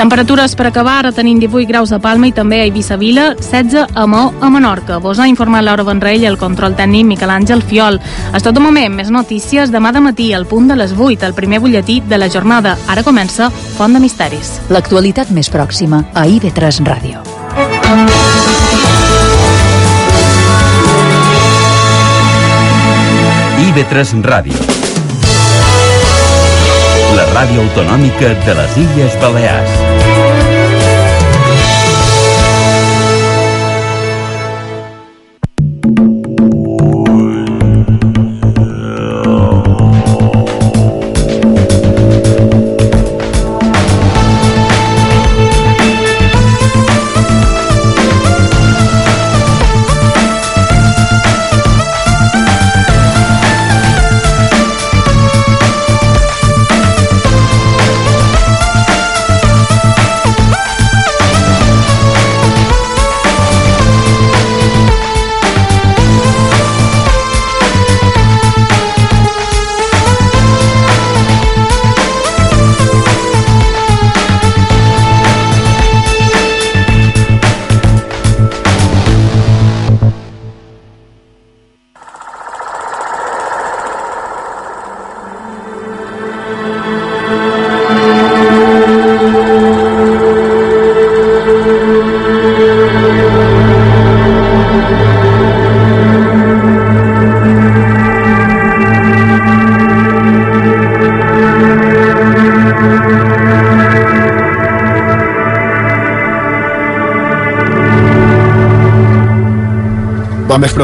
Temperatures per acabar, retenint 18 graus a Palma i també a Eivissa Vila, 16 a Mó a Menorca. Vos ha informat Laura Benrell, el control tècnic Miquel Àngel Fiol. És tot un moment, més notícies demà de matí al punt de les 8, el primer butlletí de la jornada. Ara comença Font de Misteris. L'actualitat més pròxima a IB3 Ràdio. IB3 Ràdio. La ràdio autonòmica de les Illes Balears.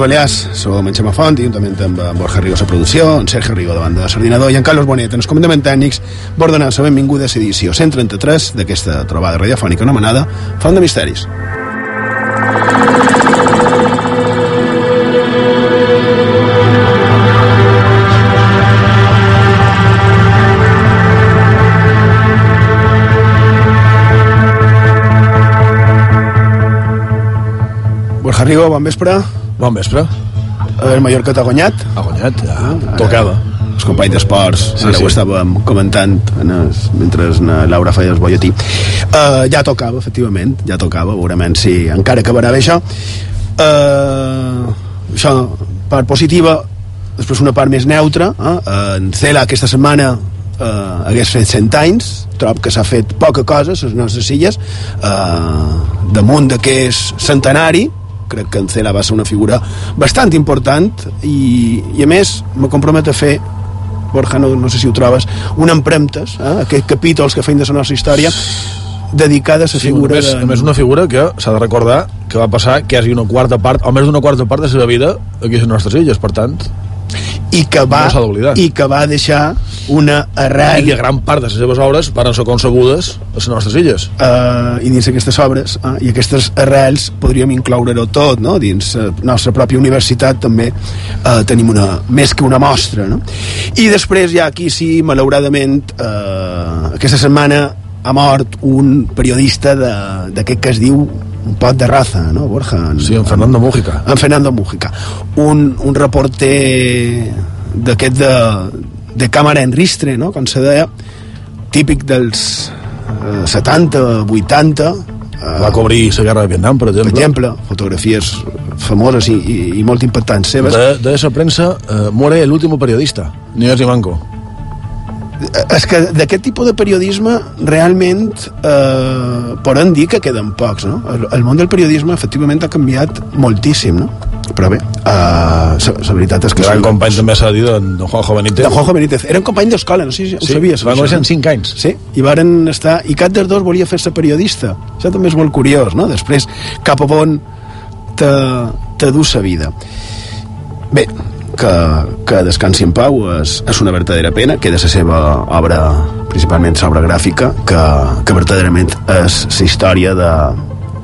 Balears. Som en Xema Font, juntament amb en Borja Rigo a producció, en Sergio Rigo de banda de Sardinador i en Carlos Bonet en els comandaments tècnics per donar la benvinguda a l'edició 133 d'aquesta trobada radiofònica anomenada Font de Misteris. Borja Rigo, bon vespre. Bon vespre. El Mallorca t'ha guanyat. Ha guanyat, ja. Tocava. Els companys d'esports, sí, ara sí. ho estàvem comentant en es, mentre na Laura feia el bolletí. Uh, ja tocava, efectivament, ja tocava, veurem si encara acabarà bé això. Uh, això, part positiva, després una part més neutra. Uh, en Cela aquesta setmana uh, hagués fet 100 anys, trob que s'ha fet poca cosa a les nostres illes, uh, damunt de que és centenari, crec que en Cela va ser una figura bastant important i, i a més me compromet a fer Borja, no, no sé si ho trobes un empremtes, eh? aquests capítols que feim de la nostra història dedicada a la Sí, figura a més, de... a més una figura que s'ha de recordar que va passar quasi una quarta part, o més d'una quarta part de la seva vida aquí a les nostres illes, per tant, i que va, no i que va deixar una i arrel que gran part de les seves obres van ser concebudes a les nostres illes. eh, i dins aquestes obres eh, i aquestes arrels podríem incloure-ho tot no? dins la nostra pròpia universitat també eh, tenim una, més que una mostra no? i després ja aquí sí malauradament eh, aquesta setmana ha mort un periodista de- d'aquest que es diu un pot de raza, no, Borja? En, Sí, en Fernando Mújica. en Fernando Mújica un, un reporter d'aquest de, de càmera en ristre no? com se deia típic dels eh, 70, 80 eh, Va cobrir la guerra de Vietnam, per per exemple. exemple fotografies famoses i, i, i molt impactants seves De, de esa prensa eh, muere el último periodista, Nieves y Manco. És que d'aquest tipus de periodisme realment eh, podem dir que queden pocs no? el, el món del periodisme efectivament ha canviat moltíssim no? però bé eh, la, la veritat és que Gran sí. company també s'ha dit, en don Juanjo Benítez. de Juanjo Benítez eren companys d'escola, no sé si ho Sí, sabies van no? en 5 anys. Sí, i varen estar... I cap dels dos volia fer-se periodista. Això també és molt curiós, no? Després, cap a on te, te du sa vida. Bé, que, que descansi en pau és, és una verdadera pena, queda la seva obra, principalment l'obra gràfica, que, que verdaderament és la història de,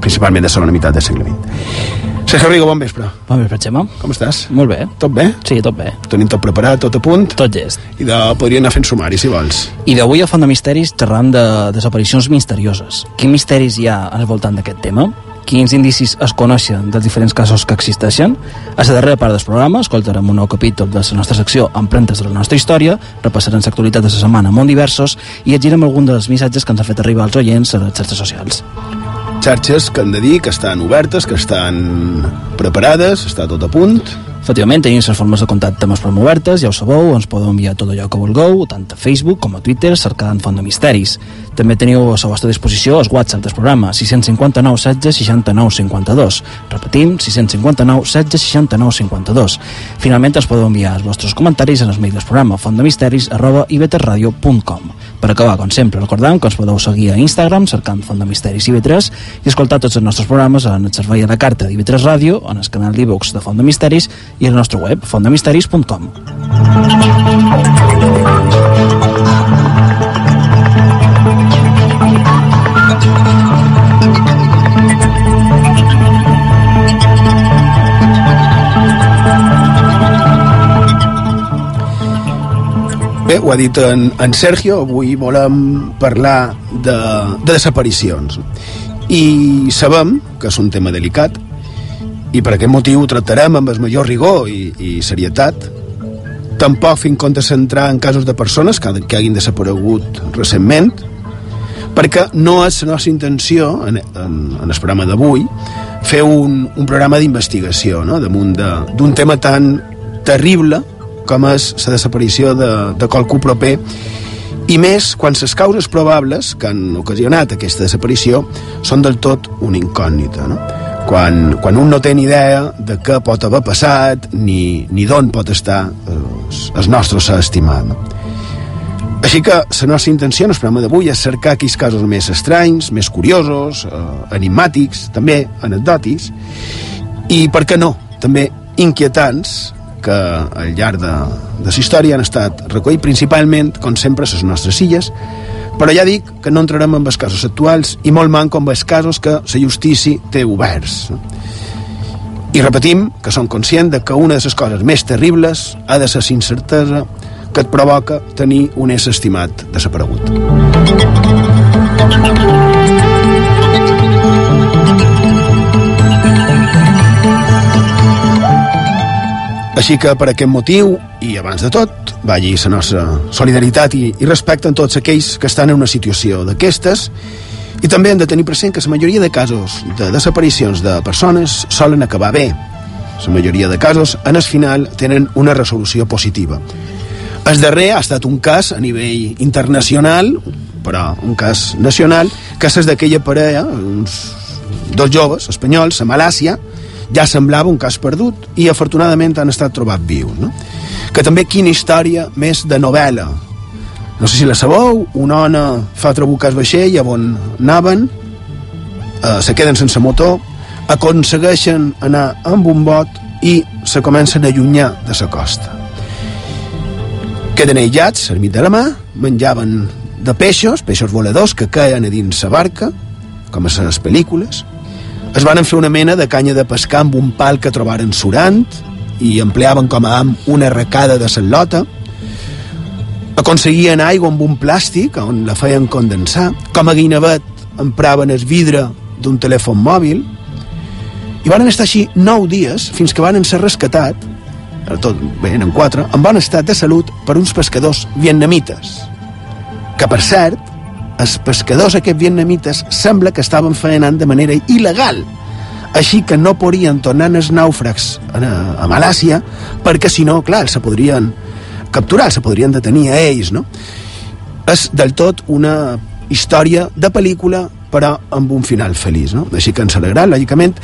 principalment de la segona meitat del segle XX. Sergio Rigo, bon vespre. Bon vespre, Xema. Com estàs? Molt bé. Tot bé? Sí, tot bé. Tenim tot preparat, tot a punt? Tot gest. I de, podria anar fent sumari, si vols. I d'avui a Font de Misteris xerram de desaparicions misterioses. Quins misteris hi ha al voltant d'aquest tema? Quins indicis es coneixen dels diferents casos que existeixen. A la darrera part del programa escoltarem un nou capítol de la nostra secció Empremtes de la nostra història, repassarem l'actualitat de la setmana molt diversos i llegirem algun dels missatges que ens han fet arribar als oients a les xarxes socials. Xarxes que han de dir que estan obertes, que estan preparades, està tot a punt, Efectivament, tenim les formes de contacte més prou obertes, ja ho sabeu, ens podeu enviar tot allò que vulgueu, tant a Facebook com a Twitter, cercant Font de Misteris. També teniu a la vostra disposició els WhatsApp del programa 659 16 69 52. Repetim, 659 16 69 52. Finalment, ens podeu enviar els vostres comentaris en el mail del programa fontdemisteris arroba iveterradio.com. Per acabar, com sempre, recordem que ens podeu seguir a Instagram cercant Font de Misteris IB3 i escoltar tots els nostres programes en el servei a la carta d'IB3 Ràdio, en el canal d'e-books de Font de Misteris i el nostre web, fontdemisteris.com. Bé, ho ha dit en, en Sergio, avui volem parlar de, de desaparicions. I sabem que és un tema delicat i per aquest motiu ho tractarem amb el major rigor i, i serietat. Tampoc fins compte centrar en casos de persones que, que hagin desaparegut recentment, perquè no és la nostra intenció, en, en, en el programa d'avui, fer un, un programa d'investigació no? damunt d'un tema tan terrible com és la desaparició de, de qualcú proper i més quan les causes probables que han ocasionat aquesta desaparició són del tot una incògnita no? quan, quan un no té ni idea de què pot haver passat ni, ni d'on pot estar eh, el nostre ser estimat no? així que la nostra intenció en el programa d'avui és cercar aquells casos més estranys, més curiosos, eh, enigmàtics, també anecdòtics i per què no, també inquietants que al llarg de, de la història han estat recollits principalment, com sempre, les nostres illes, però ja dic que no entrarem en els casos actuals i molt manco en els casos que la justícia té oberts. I repetim que som conscients de que una de les coses més terribles ha de ser incertesa que et provoca tenir un ésser estimat desaparegut. Així que per aquest motiu, i abans de tot, vagi la nostra solidaritat i, i respecte en tots aquells que estan en una situació d'aquestes i també hem de tenir present que la majoria de casos de desaparicions de persones solen acabar bé. La majoria de casos, en el final, tenen una resolució positiva. El darrer ha estat un cas a nivell internacional, però un cas nacional, que és d'aquella parella, uns dos joves espanyols, a Malàcia, ja semblava un cas perdut i afortunadament han estat trobats vius no? que també quina història més de novel·la no sé si la sabeu una ona fa trabucar el vaixell on anaven eh, se queden sense motor aconsegueixen anar amb un bot i se comencen a allunyar de la costa queden aïllats mig de la mà menjaven de peixos, peixos voladors que caien a dins la barca com a les pel·lícules es van fer una mena de canya de pescar amb un pal que trobaren surant i empleaven com a am una arracada de cel·lota. Aconseguien aigua amb un plàstic on la feien condensar. Com a guinevet empraven el vidre d'un telèfon mòbil i van estar així nou dies fins que van ser rescatat tot bé, en quatre, en bon estat de salut per uns pescadors vietnamites que per cert els pescadors aquests vietnamites sembla que estaven faenant de manera il·legal així que no podien tornar els nàufrags a, a Malàcia perquè si no, clar, se podrien capturar, se podrien detenir a ells no? és del tot una història de pel·lícula però amb un final feliç no? així que ens alegrà, lògicament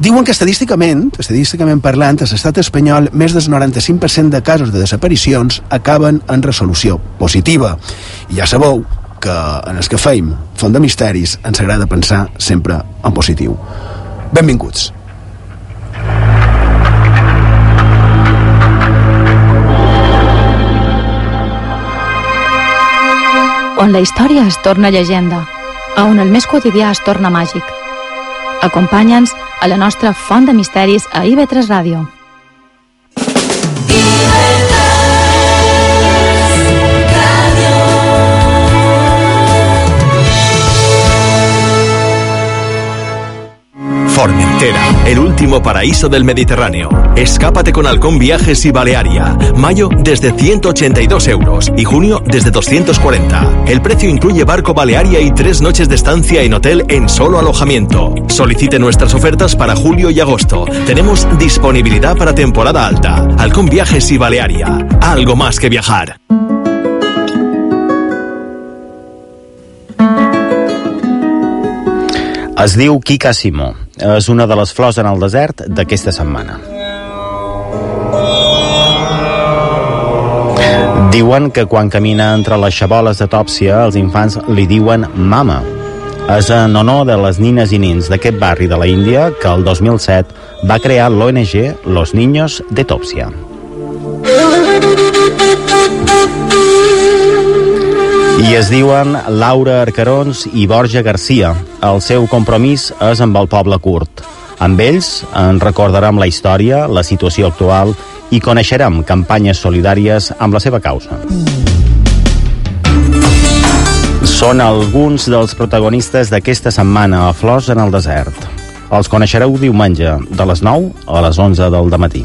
Diuen que estadísticament, estadísticament parlant, a l'estat espanyol, més del 95% de casos de desaparicions acaben en resolució positiva. I ja sabeu que en els que feim Font de Misteris ens agrada pensar sempre en positiu. Benvinguts. On la història es torna llegenda, on el més quotidià es torna màgic. Acompanya'ns a la nostra Font de Misteris a IB3 Ràdio. Formentera, el último paraíso del Mediterráneo. Escápate con Halcón Viajes y Balearia. Mayo desde 182 euros y junio desde 240. El precio incluye barco Balearia y tres noches de estancia en hotel en solo alojamiento. Solicite nuestras ofertas para julio y agosto. Tenemos disponibilidad para temporada alta. Halcón Viajes y Balearia. Algo más que viajar. Es diu Kika Simó. És una de les flors en el desert d'aquesta setmana. Diuen que quan camina entre les xaboles de tòpsia els infants li diuen mama. És en honor de les nines i nins d'aquest barri de la Índia que el 2007 va crear l'ONG Los Niños de Tòpsia. I es diuen Laura Arcarons i Borja Garcia. El seu compromís és amb el poble curt. Amb ells en recordarem la història, la situació actual i coneixerem campanyes solidàries amb la seva causa. Són alguns dels protagonistes d'aquesta setmana a Flors en el desert. Els coneixereu diumenge, de les 9 a les 11 del matí.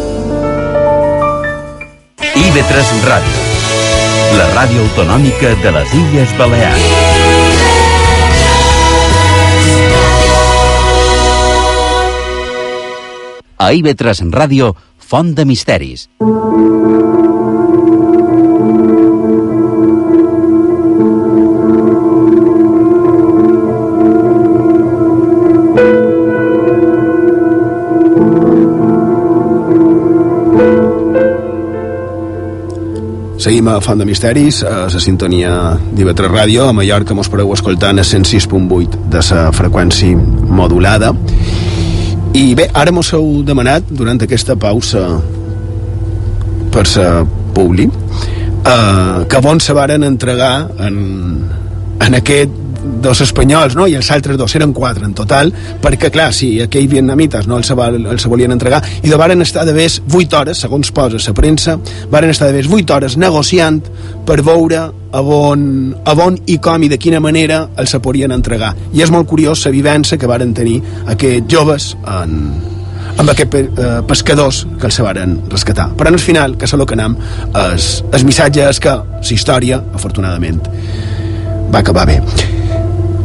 IB3 Ràdio, la ràdio autonòmica de les Illes Balears. A IB3 Ràdio, Font de Misteris. Seguim a Font de Misteris, a la sintonia d'IV3 Ràdio, a Mallorca mos podeu escoltar a 106.8 de la freqüència modulada. I bé, ara mos heu demanat, durant aquesta pausa per sa Publi, eh, que on se varen entregar en, en aquest dos espanyols, no? i els altres dos eren quatre en total, perquè clar, si sí, aquells vietnamites no els, els volien entregar i de varen estar de més 8 hores, segons posa la premsa, varen estar de més 8 hores negociant per veure a on, a on i com i de quina manera els se podien entregar. I és molt curiós la vivència que varen tenir aquests joves en, amb aquests eh, pescadors que els se varen rescatar. Però en el final, que és el que anem, el missatge és que la història, afortunadament, va acabar bé.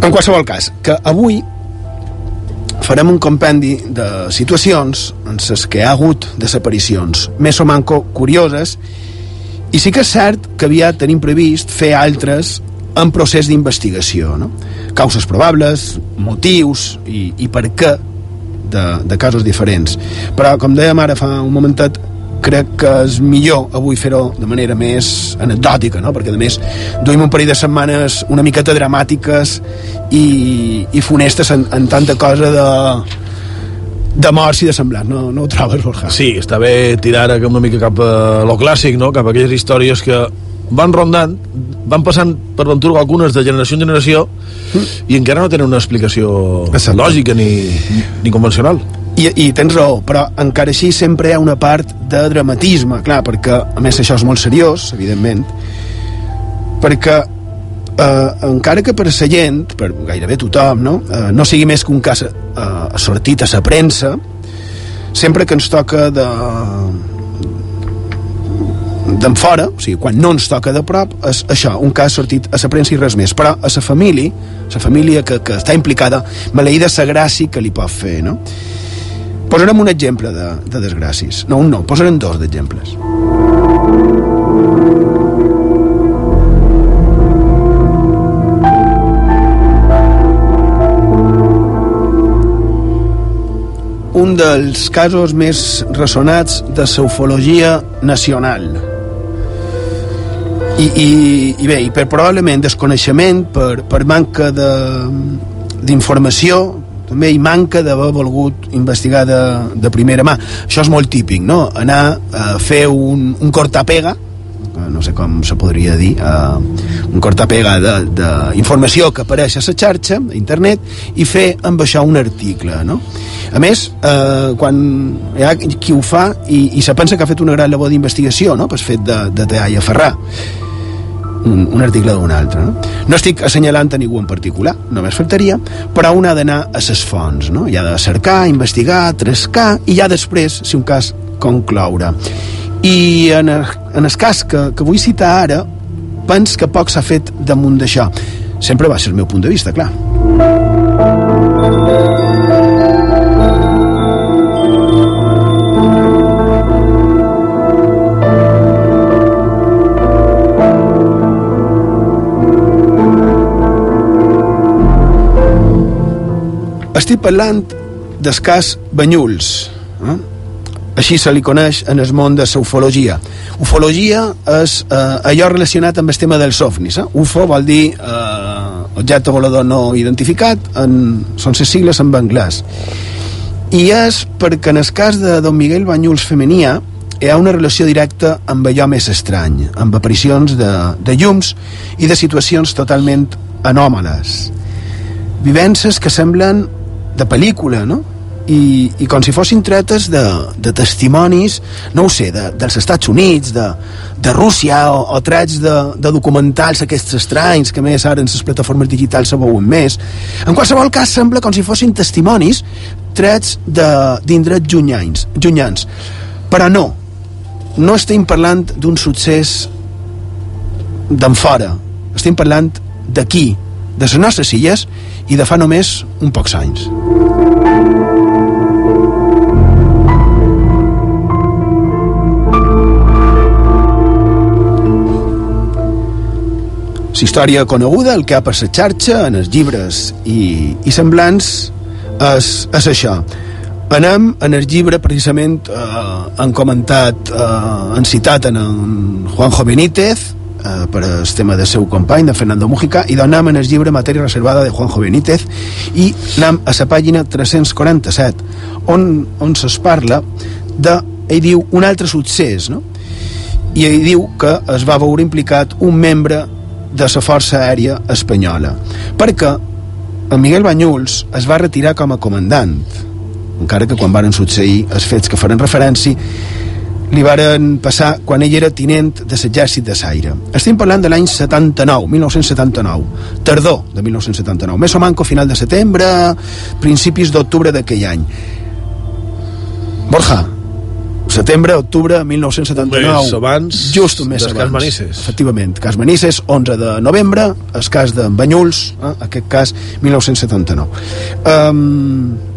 En qualsevol cas, que avui farem un compendi de situacions en les que ha hagut desaparicions més o manco curioses i sí que és cert que aviat tenim previst fer altres en procés d'investigació no? causes probables, motius i, i per què de, de casos diferents però com dèiem ara fa un momentet crec que és millor avui fer-ho de manera més anecdòtica, no? perquè a més duim un parell de setmanes una miqueta dramàtiques i, i funestes en, en tanta cosa de, de morts i de semblant, no, no ho trobes, Borja? Sí, està bé tirar una mica cap a lo clàssic, no? cap a aquelles històries que van rondant, van passant per ventura algunes de generació en generació mm. i encara no tenen una explicació Exacte. lògica ni, ni convencional. I, I tens raó, però encara així sempre hi ha una part de dramatisme, clar, perquè a més això és molt seriós, evidentment, perquè eh, encara que per la gent, per gairebé tothom, no, eh, no sigui més que un cas eh, sortit a la premsa, sempre que ens toca de d'en fora, o sigui, quan no ens toca de prop, és això, un cas sortit a la premsa i res més. Però a la família, la família que, que està implicada, maleïda la gràcia que li pot fer, no? Posarem un exemple de, de desgràcies. No, un no, posarem dos d'exemples. un dels casos més ressonats de la ufologia nacional. I, i, i bé, i per probablement desconeixement, per, per manca d'informació, també hi manca d'haver volgut investigar de, de primera mà. Això és molt típic, no? Anar a fer un, un cortapega, no sé com se podria dir, uh, un cortapega d'informació que apareix a la xarxa, a internet, i fer amb això un article, no? A més, eh, quan hi ha qui ho fa i, i se pensa que ha fet una gran labor d'investigació, no?, per fet de, de tallar i aferrar un, un article d'un altre. No? no estic assenyalant a ningú en particular, només faltaria, però un ha d'anar a ses fonts, no? hi ha de cercar, investigar, trescar, i ja després, si un cas, concloure. I en el, en el cas que, que vull citar ara, pens que poc s'ha fet damunt d'això. Sempre va ser el meu punt de vista, clar. Estic parlant del cas Banyuls. Eh? Així se li coneix en el món de la ufologia. Ufologia és eh, allò relacionat amb el tema dels ovnis. Eh? UFO vol dir eh, objecte volador no identificat, en, són les sigles en anglès. I és perquè en el cas de Don Miguel Banyuls Femenia hi ha una relació directa amb allò més estrany, amb aparicions de, de llums i de situacions totalment anòmales. Vivències que semblen de pel·lícula, no? I, i com si fossin tretes de, de testimonis, no ho sé, de, dels Estats Units, de, de Rússia, o, o trets de, de documentals aquests estranys, que més ara en les plataformes digitals se veuen més. En qualsevol cas, sembla com si fossin testimonis trets d'indrets llunyans, llunyans. Però no, no estem parlant d'un succés d'en fora, estem parlant d'aquí, de les nostres illes i de fa només un pocs anys. La història coneguda, el que ha passat xarxa, en els llibres i, i semblants, és, és això. Anem en el llibre, precisament, eh, han comentat, eh, han citat en, en Juanjo Benítez, eh, per el tema del seu company, de Fernando Mujica, i donem en el llibre Matèria reservada de Juanjo Benítez i anem a la pàgina 347, on, on se'ls parla de, ell diu, un altre succés, no? i ell diu que es va veure implicat un membre de la Força Aèria Espanyola, perquè en Miguel Banyuls es va retirar com a comandant, encara que quan varen succeir els fets que faran referència li varen passar quan ell era tinent de l'exèrcit de Saire. Estem parlant de l'any 79, 1979, tardor de 1979, més o manco final de setembre, principis d'octubre d'aquell any. Borja, setembre, octubre 1979. Més abans just un mes abans. Cas Manises. Efectivament, cas Manises, 11 de novembre, el cas de Banyuls, eh, aquest cas 1979. Um,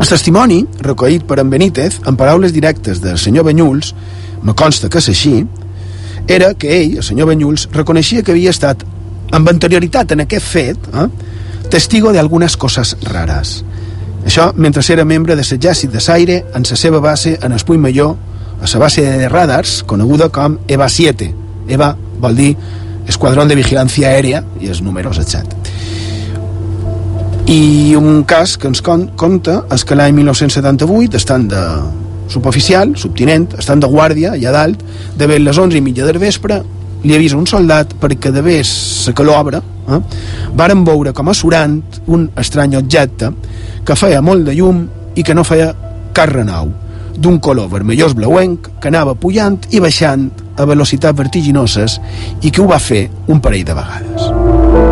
el testimoni, recollit per en Benítez, en paraules directes del senyor Banyuls, me consta que és així, era que ell, el senyor Banyuls, reconeixia que havia estat, amb anterioritat en aquest fet, eh, testigo d'algunes coses rares. Això mentre era membre de l'exèrcit de Saire en la seva base en Espull Major, a la base de radars, coneguda com EVA 7. EVA vol dir Esquadrón de Vigilància Aèria i els números, etc. I un cas que ens conta és que l'any 1978, estan de suboficial, subtinent, estan de guàrdia, allà dalt, de ben les 11 i mitja del vespre, li avisa un soldat perquè de vés la que l'obre, eh, varen veure com a surant un estrany objecte que feia molt de llum i que no feia cap renou, d'un color vermellós blauenc que anava pujant i baixant a velocitats vertiginoses i que ho va fer un parell de vegades.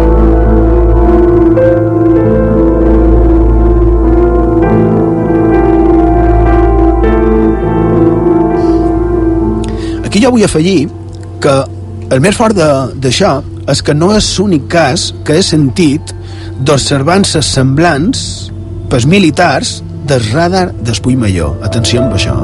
Aquí jo vull afegir que el més fort d'això és que no és l'únic cas que he sentit d'observances semblants pels militars del radar d'Espull Major. Atenció amb això.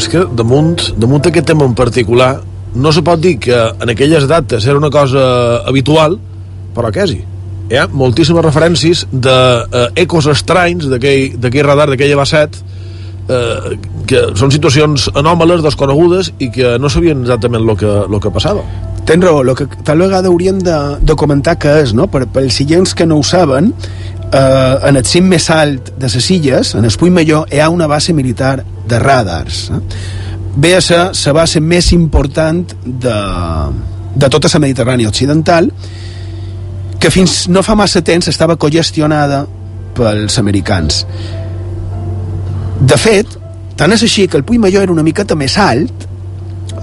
És que damunt, damunt aquest tema en particular no se pot dir que en aquelles dates era una cosa habitual, però quasi. Hi ha moltíssimes referències d'ecos eh, estranys d'aquell radar, d'aquell EVA 7 eh, que són situacions anòmales, desconegudes i que no sabien exactament el que, lo que passava Tens raó, el que tal vegada hauríem de, de comentar que és, no? per, per els seients que no ho saben, eh, en el cim més alt de les illes, en el Puig Major, hi ha una base militar de radars. Eh? Ve a ser la base més important de, de tota la Mediterrània Occidental, que fins no fa massa temps estava cogestionada pels americans. De fet, tant és així que el Puig Major era una miqueta més alt,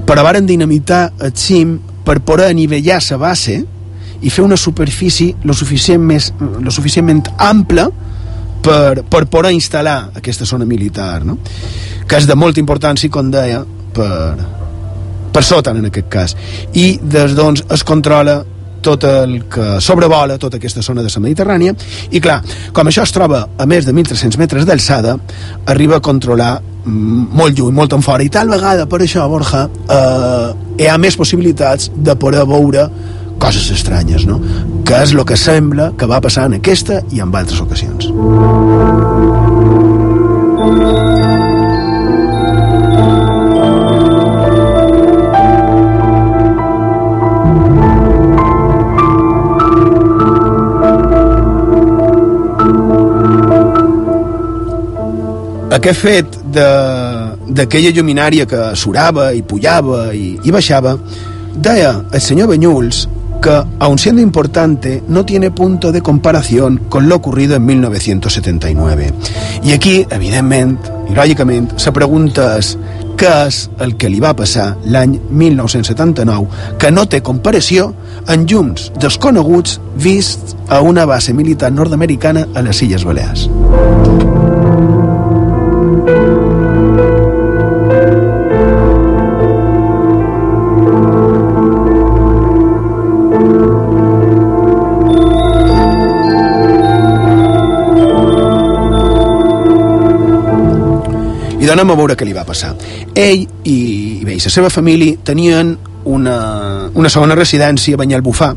però varen dinamitar el cim per poder anivellar la base i fer una superfície lo, suficient més, lo suficientment ampla per, per poder instal·lar aquesta zona militar no? que és de molta importància com deia per, per sota en aquest cas i des d'on es controla tot el que sobrevola tota aquesta zona de la Mediterrània i clar, com això es troba a més de 1.300 metres d'alçada arriba a controlar mm, molt lluny, molt en fora i tal vegada per això, Borja eh, hi ha més possibilitats de poder veure coses estranyes, no? que és el que sembla que va passar en aquesta i en altres ocasions. Aquest fet d'aquella lluminària que surava i pujava i, i baixava, deia el senyor Benyuls que, aun siendo importante, no tiene punto de comparación con lo ocurrido en 1979. I aquí, evidentment, i lògicament, se pregunta és què és el que li va passar l'any 1979 que no té comparació en llums desconeguts vists a una base militar nord-americana a les Illes Balears. I donem a veure què li va passar. Ell i, i bé, i la seva família tenien una, una segona residència a Banyalbufar,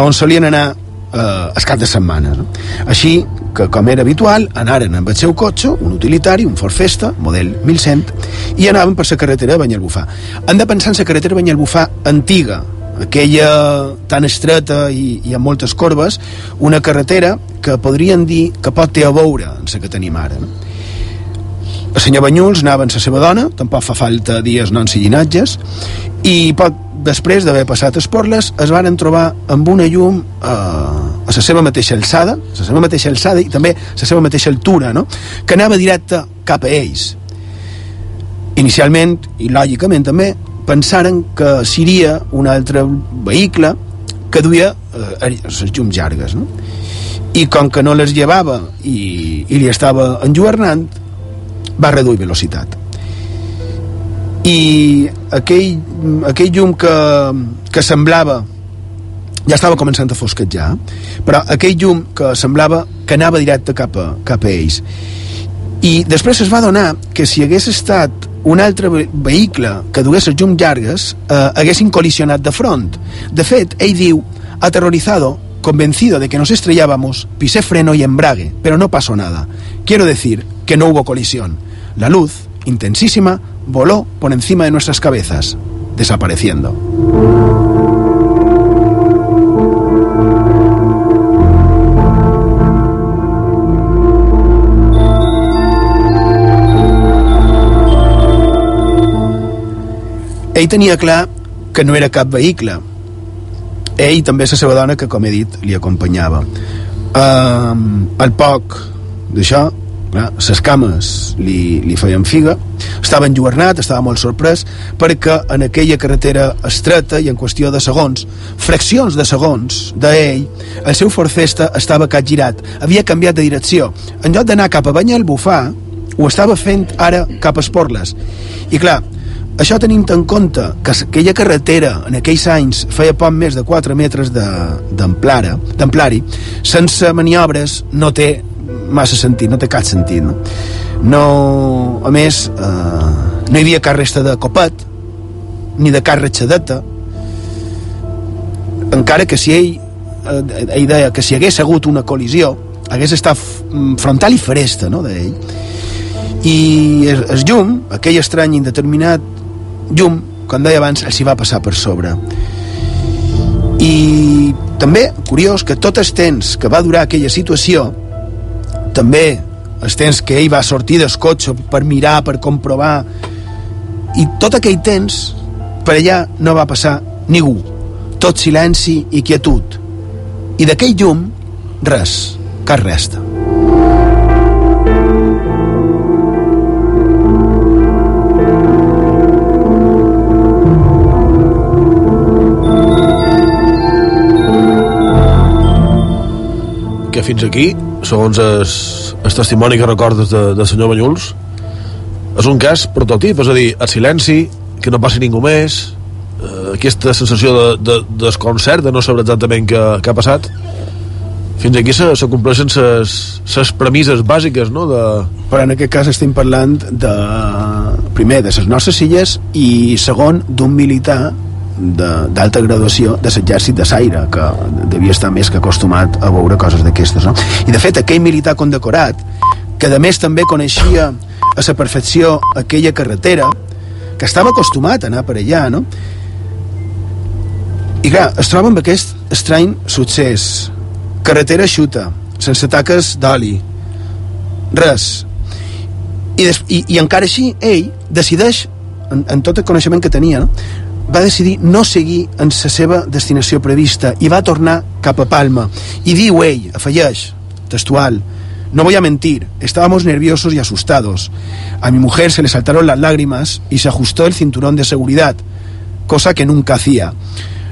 on solien anar eh, es cap de setmana. No? Així que, com era habitual, anaren amb el seu cotxe, un utilitari, un Ford Festa, model 1100, i anaven per la carretera de Banyalbufar. Han de pensar en la carretera de Banyalbufar antiga, aquella tan estreta i, i amb moltes corbes, una carretera que podrien dir que pot té a veure amb la que tenim ara. No? El senyor Banyuls anava amb la seva dona, tampoc fa falta dies noms i llinatges, i poc després d'haver passat Esporles es varen trobar amb una llum eh, a la seva mateixa alçada, la seva mateixa alçada i també la seva mateixa altura, no? que anava directe cap a ells. Inicialment, i lògicament també, pensaren que seria un altre vehicle que duia eh, les llums llargues. No? I com que no les llevava i, i li estava enlluernant, va reduir velocitat. I aquell, aquell llum que, que semblava ja estava començant a fosquetjar però aquell llum que semblava que anava directe cap a, cap a ells. I després es va donar que si hagués estat un altre vehicle que dugués les llums llargues eh, haguessin colisionat de front. De fet, ell diu aterrorizado convencido de que nos estrellábamos pisé freno y embrague pero no pasó nada. Quiero decir que no hubo colisión La luz, intensísima, voló por encima de nuestras cabezas, desapareciendo. Ell tenia clar que no era cap vehicle. Ell també és la seva dona que, com he dit, li acompanyava. Uh, al poc d'això, les cames li, li feien figa. Estava enlluernat, estava molt sorprès perquè en aquella carretera estreta i en qüestió de segons, fraccions de segons d'ell, el seu forfesta estava capgirat, havia canviat de direcció. En lloc d'anar cap a Banyalbufar ho estava fent ara cap a Esporles. I clar, això tenint en compte que aquella carretera en aquells anys feia poc més de 4 metres d'amplari, sense maniobres no té massa sentit, no té cap sentit no? no a més eh, no hi havia cap resta de copet ni de cap ratxadeta encara que si ell eh, ell deia que si hagués hagut una col·lisió hagués estat mm, frontal i fresta no, d'ell i el, el llum, aquell estrany indeterminat llum, com deia abans, s'hi va passar per sobre. I també, curiós, que tot el temps que va durar aquella situació també els temps que ell va sortir del cotxe per mirar, per comprovar. I tot aquell temps per allà no va passar ningú. Tot silenci i quietud. I d'aquell llum res, cap resta que fins aquí, segons el, el testimoni que recordes de, de senyor Banyuls, és un cas prototip, és a dir, el silenci, que no passi ningú més, eh, aquesta sensació de, de, de desconcert, de no saber exactament què, què ha passat, fins aquí se, se compleixen les premisses bàsiques, no?, de... Però en aquest cas estem parlant de, primer, de les nostres illes i segon, d'un militar d'alta graduació de l'exèrcit de Saire, que devia estar més que acostumat a veure coses d'aquestes. No? I de fet, aquell militar condecorat, que a més també coneixia a la perfecció aquella carretera, que estava acostumat a anar per allà, no? I clar, es troba amb aquest estrany succés. Carretera xuta, sense taques d'oli, res. I, des, i, I encara així, ell decideix, en, en tot el coneixement que tenia, no? Va decidir no seguir en la seva destinació prevista i va tornar cap a Palma. I diu ell, afegeix, textual, no voy a mentir, estábamos nerviosos y asustados. A mi mujer se le saltaron las lágrimas y se ajustó el cinturón de seguridad, cosa que nunca hacía.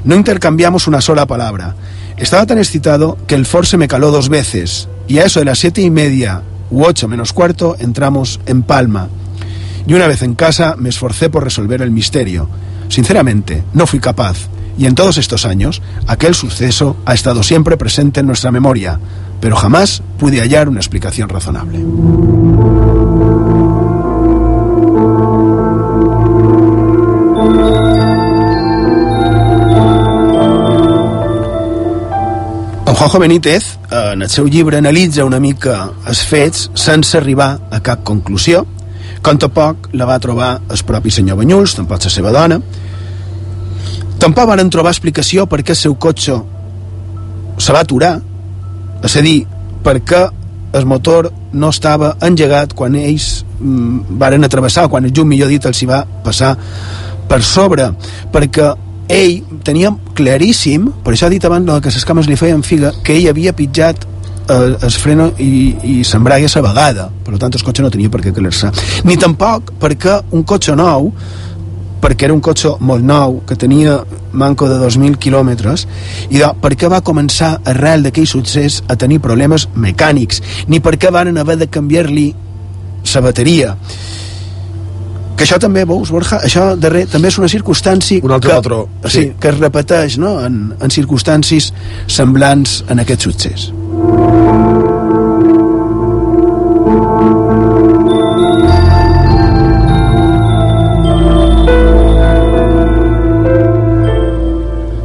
No intercambiamos una sola palabra. Estaba tan excitado que el Ford se me caló dos veces y a eso de las siete y media u ocho menos cuarto entramos en Palma. Y una vez en casa me esforcé por resolver el misterio. Sinceramente, no fui capaz. Y en todos estos años, aquel suceso ha estado siempre presente en nuestra memoria, pero jamás pude hallar una explicación razonable. En Juanjo Benítez, en el seu llibre, analitza una mica els fets sense arribar a cap conclusió, com tampoc la va trobar el propi senyor Banyuls, tampoc la seva dona. Tampoc van trobar explicació per què el seu cotxe se va aturar, és a dir, per què el motor no estava engegat quan ells mm, varen atravessar, quan el llum, millor dit, els hi va passar per sobre, perquè ell tenia claríssim, per això ha dit abans que les cames li feien figa, que ell havia pitjat el, el freno i, i s'embrague a la vegada per tant el cotxe no tenia per què caler-se ni tampoc perquè un cotxe nou perquè era un cotxe molt nou que tenia manco de 2.000 quilòmetres i de, per què va començar arrel d'aquell succés a tenir problemes mecànics ni per què van haver de canviar-li la bateria que això també, veus, Borja, això darrer també és una circumstància un altre que, patró, sí. sí. que es repeteix no? en, en circumstàncies semblants en aquest succés.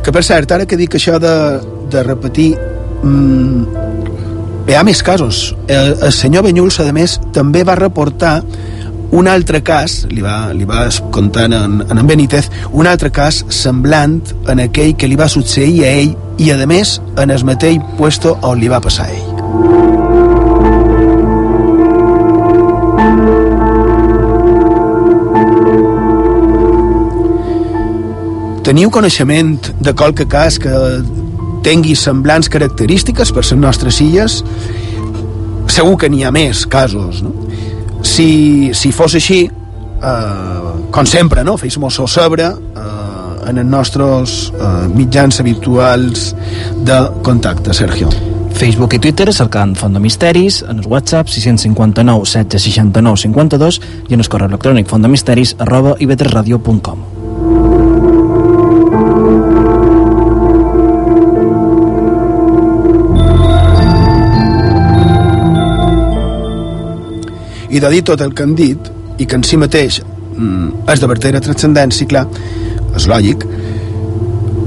Que per cert, ara que dic això de, de repetir mmm, hi ha més casos. El, el senyor Benyuls, a més, també va reportar un altre cas, li va, li va contar en, en, en Benítez, un altre cas semblant en aquell que li va succeir a ell i, a més, en el mateix puesto on li va passar a ell. Teniu coneixement de qualque cas que tingui semblants característiques per les nostres illes? Segur que n'hi ha més casos, no? Si, si fos així, eh, com sempre, no? fes-nos-ho sabre eh, en els nostres eh, mitjans habituals de contacte, Sergio. Facebook i Twitter cercant Font de Misteris, en el WhatsApp 659 16 69 52 i en el correu electrònic fontdemisteris arroba ivetresradio.com. i de dir tot el que han dit i que en si mateix mm, és de vertera transcendència, clar, és lògic,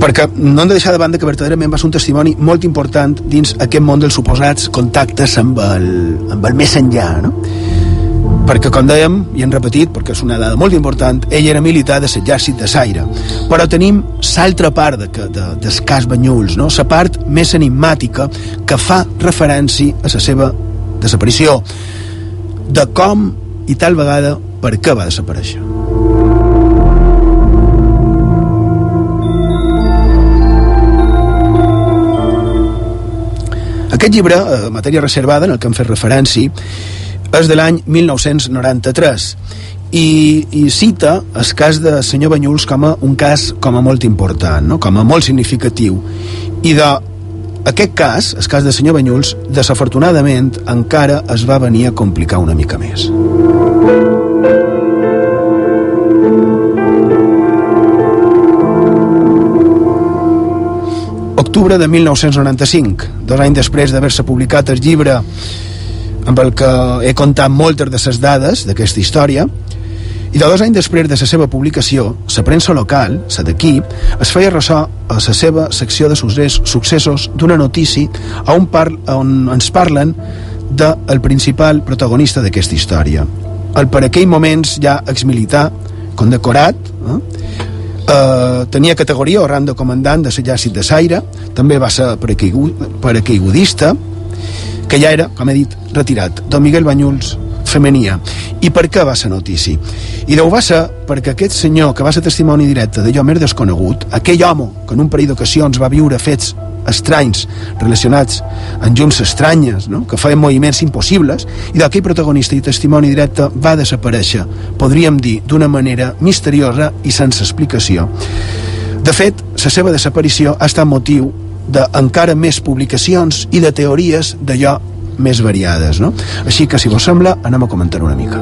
perquè no hem de deixar de banda que verdaderament va ser un testimoni molt important dins aquest món dels suposats contactes amb el, amb el més enllà no? perquè com dèiem, i hem repetit perquè és una dada molt important, ell era militar de l'exèrcit de Saire però tenim l'altra part de, de, des cas Banyuls no? la part més enigmàtica que fa referència a la seva desaparició de com i tal vegada per què va desaparèixer Aquest llibre, eh, matèria reservada, en el que hem fet referència, és de l'any 1993 i, i cita el cas de senyor Banyuls com a un cas com a molt important, no? com a molt significatiu. I de aquest cas, el cas de senyor Banyuls, desafortunadament encara es va venir a complicar una mica més. Octubre de 1995, dos anys després d'haver-se publicat el llibre amb el que he contat moltes de les dades d'aquesta història, i de dos anys després de la seva publicació, la premsa local, la d'aquí, es feia ressò a la seva secció de successos d'una notícia on, par on ens parlen del de principal protagonista d'aquesta història. El per aquell moments ja exmilitar, condecorat, eh? Uh, tenia categoria o rang de comandant de l'exèrcit de Saire, també va ser paracaigudista, que ja era, com he dit, retirat. Don Miguel Banyuls femenia. I per què va ser notícia? I deu va ser perquè aquest senyor que va ser testimoni directe d'allò més desconegut, aquell home que en un parell d'ocasions va viure fets estranys relacionats amb llums estranyes, no? que feien moviments impossibles, i d'aquell protagonista i testimoni directe va desaparèixer, podríem dir, d'una manera misteriosa i sense explicació. De fet, la seva desaparició ha estat motiu d'encara més publicacions i de teories d'allò més variades, no? Així que, si vos sembla, anem a comentar una mica.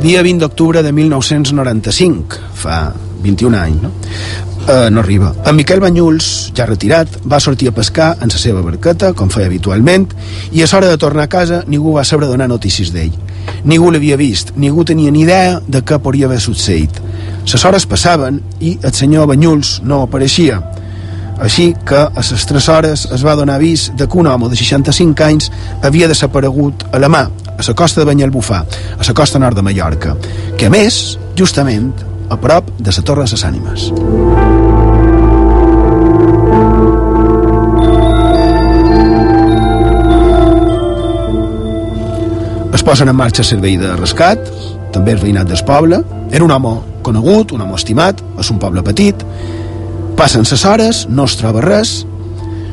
Dia 20 d'octubre de 1995, fa 21 anys, no? Uh, no arriba. En Miquel Banyuls, ja retirat, va sortir a pescar en la seva barqueta, com feia habitualment, i a l'hora de tornar a casa ningú va saber donar notícies d'ell. Ningú l'havia vist, ningú tenia ni idea de què podria haver succeït. Les hores passaven i el senyor Banyuls no apareixia. Així que a les 3 hores es va donar avís de que un home de 65 anys havia desaparegut a la mà, a la costa de Banyalbufar, a la costa nord de Mallorca, que a més, justament, a prop de la Torre de les Ànimes. Posen en marxa servei de rescat, també el veïnat del poble. Era un home conegut, un home estimat, és un poble petit. Passen les hores, no es troba res.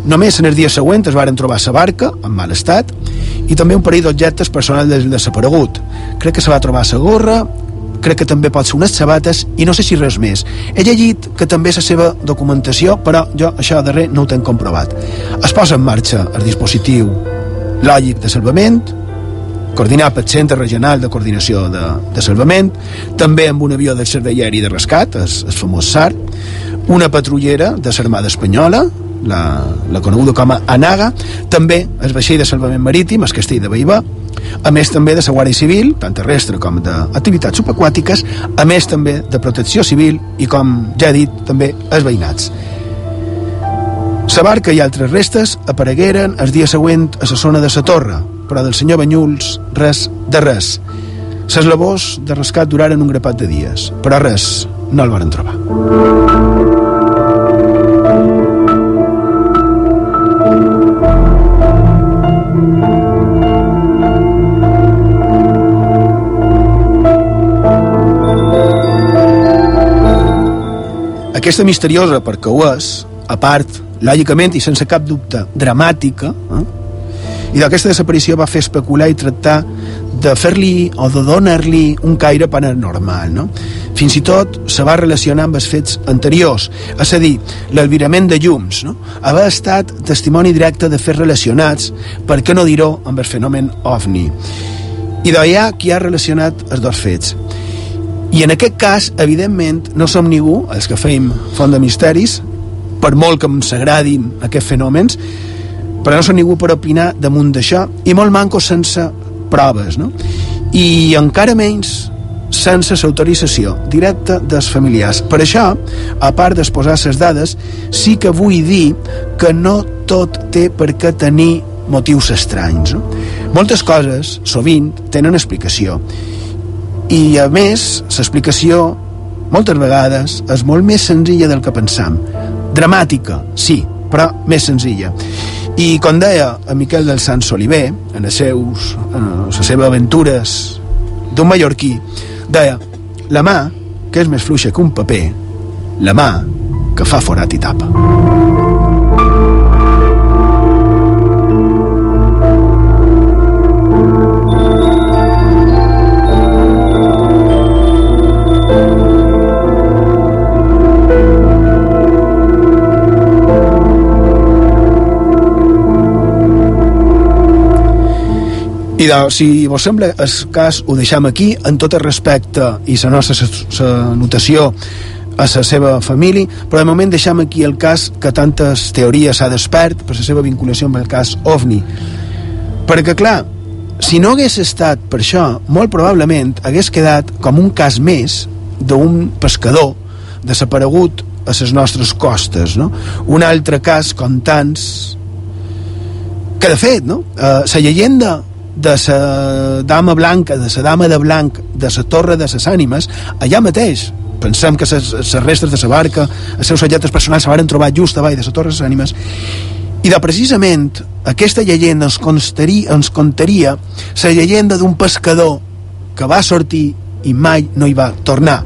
Només en el dia següent es varen trobar la barca, en mal estat, i també un parell d'objectes personals del desaparegut. Crec que se va trobar la gorra, crec que també pot ser unes sabates i no sé si res més. He llegit que també és la seva documentació, però jo això darrer no ho tenc comprovat. Es posa en marxa el dispositiu lògic de salvament, coordinat pel Centre Regional de Coordinació de, de Salvament, també amb un avió del Servei Aeri de Rescat, el, el famós SAR, una patrullera de l'Armada Espanyola, la, la coneguda com a ANAGA, també el vaixell de salvament marítim, el Castell de Baibà, a més també de la Guàrdia Civil, tant terrestre com d'activitats subaquàtiques, a més també de protecció civil i, com ja he dit, també els veïnats. La barca i altres restes aparegueren el dia següent a la zona de la torre, però del senyor Banyuls res de res. Les labors de rescat duraren un grapat de dies, però res, no el varen trobar. Aquesta misteriosa, perquè ho és, a part, lògicament i sense cap dubte, dramàtica, eh? I d'aquesta desaparició va fer especular i tractar de fer-li o de donar-li un caire paranormal, no? Fins i tot se va relacionar amb els fets anteriors, és a dir, l'albirament de llums, no? Haver estat testimoni directe de fets relacionats, per què no dir-ho, amb el fenomen OVNI. I d'allà qui ha relacionat els dos fets. I en aquest cas, evidentment, no som ningú, els que feim Font de Misteris, per molt que ens agradin aquests fenòmens, però no som ningú per opinar damunt d'això i molt manco sense proves, no? I encara menys sense l'autorització directa dels familiars. Per això, a part d'exposar les dades, sí que vull dir que no tot té per què tenir motius estranys. No? Moltes coses, sovint, tenen explicació. I, a més, l'explicació, moltes vegades, és molt més senzilla del que pensam. Dramàtica, sí, però més senzilla. I, com deia a Miquel del Sant Soliver, en les, seus, en les seves aventures d'un mallorquí, deia, la mà, que és més fluixa que un paper, la mà que fa forat i tapa. I de, si vos sembla el cas ho deixam aquí en tot el respecte i la nostra notació a la seva família, però de moment deixam aquí el cas que tantes teories s'ha despert per la seva vinculació amb el cas OVNI. Perquè, clar, si no hagués estat per això, molt probablement hagués quedat com un cas més d'un pescador desaparegut a les nostres costes, no? Un altre cas, com tants, que de fet, no? Uh, la llegenda de la dama blanca, de la dama de blanc, de la torre de les ànimes, allà mateix. Pensem que les restes de la barca, els seus objectes personals se van trobar just avall de la torre de les ànimes. I de precisament aquesta llegenda ens, constaria, ens contaria la llegenda d'un pescador que va sortir i mai no hi va tornar.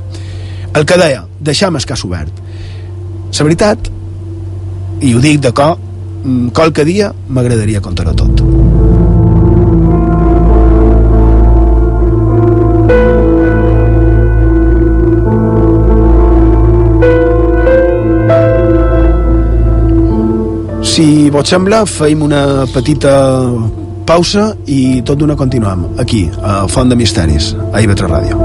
El que deia, deixam el cas obert. La veritat, i ho dic de cor, qualque dia m'agradaria contar-ho tot. Si vos sembla, feim una petita pausa i tot d'una continuem aquí, a Font de Misteris, a IB3 Ràdio.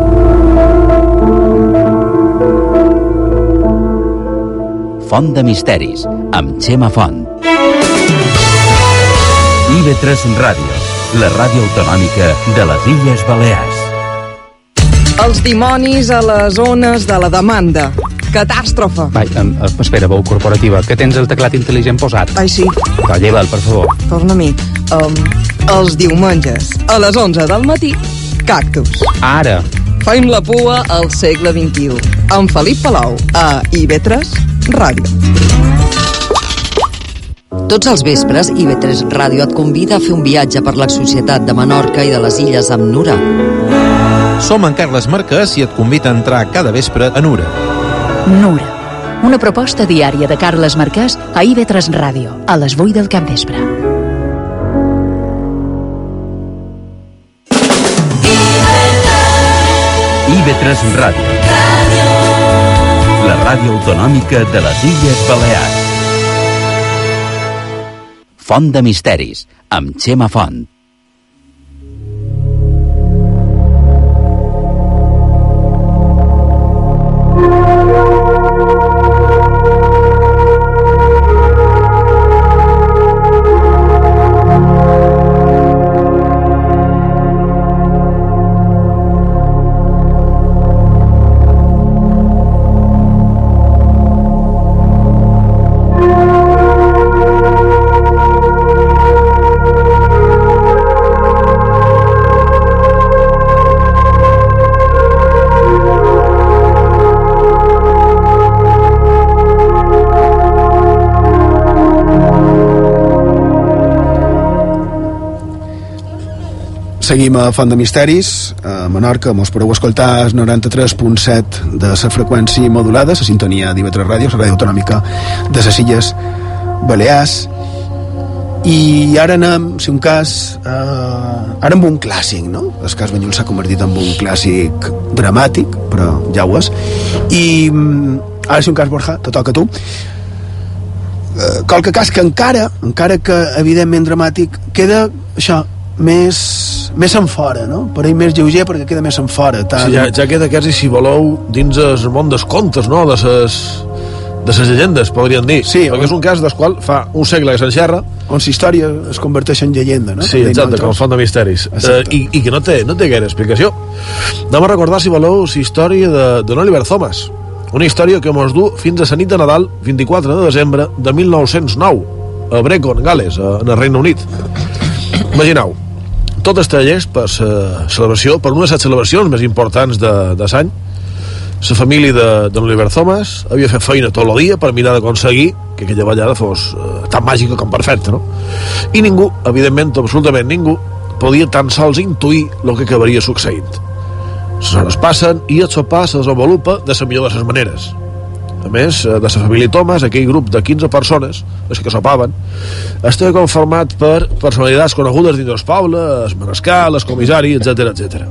Font de Misteris, amb Xema Font. IB3 Ràdio, la ràdio autonòmica de les Illes Balears. Els dimonis a les zones de la demanda. Catàstrofe. Vai, um, espera, veu corporativa, que tens el teclat intel·ligent posat. Ai, sí. Va, lleva'l, per favor. Torna-m'hi. Um, els diumenges, a les 11 del matí, Cactus. Ara. Feim la pua al segle XXI. Amb Felip Palau, a IB3 Ràdio. Tots els vespres, IB3 Ràdio et convida a fer un viatge per la societat de Menorca i de les Illes amb Nura. Som en Carles Marquès i et convida a entrar cada vespre a Nura. Nura, una proposta diària de Carles Marquès a IB3 Ràdio, a les 8 del capvespre. IB3 Ràdio. La ràdio autonòmica de les Illes Balears. Font de Misteris, amb Xema Font. Seguim a Font de Misteris, a Menorca, mos podeu escoltar el 93.7 de la freqüència modulada, la sintonia d'IV3 Ràdio, la ràdio autonòmica de les Illes Balears. I ara anem, si un cas, eh, ara amb un clàssic, no? El cas Banyul s'ha convertit en un clàssic dramàtic, però ja ho és. I mm, ara, si un cas Borja, te toca a tu. Eh, qualque cas que encara, encara que evidentment dramàtic, queda això, més, més en fora, no? Per ell més lleuger perquè queda més en fora. Tant... Sí, ja, ja queda quasi, si voleu, dins el món dels contes, no? De ses, de les llegendes, podríem dir. Sí, perquè és un cas del qual fa un segle que s'enxerra. On la història es converteix en llegenda, no? Sí, exacte, com font de misteris. Eh, i, I que no té, no té gaire explicació. Anem a recordar, si voleu, la història de, de Oliver Thomas. Una història que mos du fins a la nit de Nadal, 24 de desembre de 1909, a Brecon, Gales, a- en el Regne Unit. Imagineu, tot està llest per la celebració, per una de les celebracions més importants de, de l'any. La família de, de l'Oliver Thomas havia fet feina tot el dia per mirar d'aconseguir que aquella ballada fos eh, tan màgica com perfecta, no? I ningú, evidentment, absolutament ningú, podia tan sols intuir el que acabaria succeint. Les hores passen i el sopar se desenvolupa de la millor de les maneres. A més, eh, de la família Thomas, aquell grup de 15 persones, les que sopaven, estava conformat per personalitats conegudes dins del poble, el manescal, el comissari, etc etc.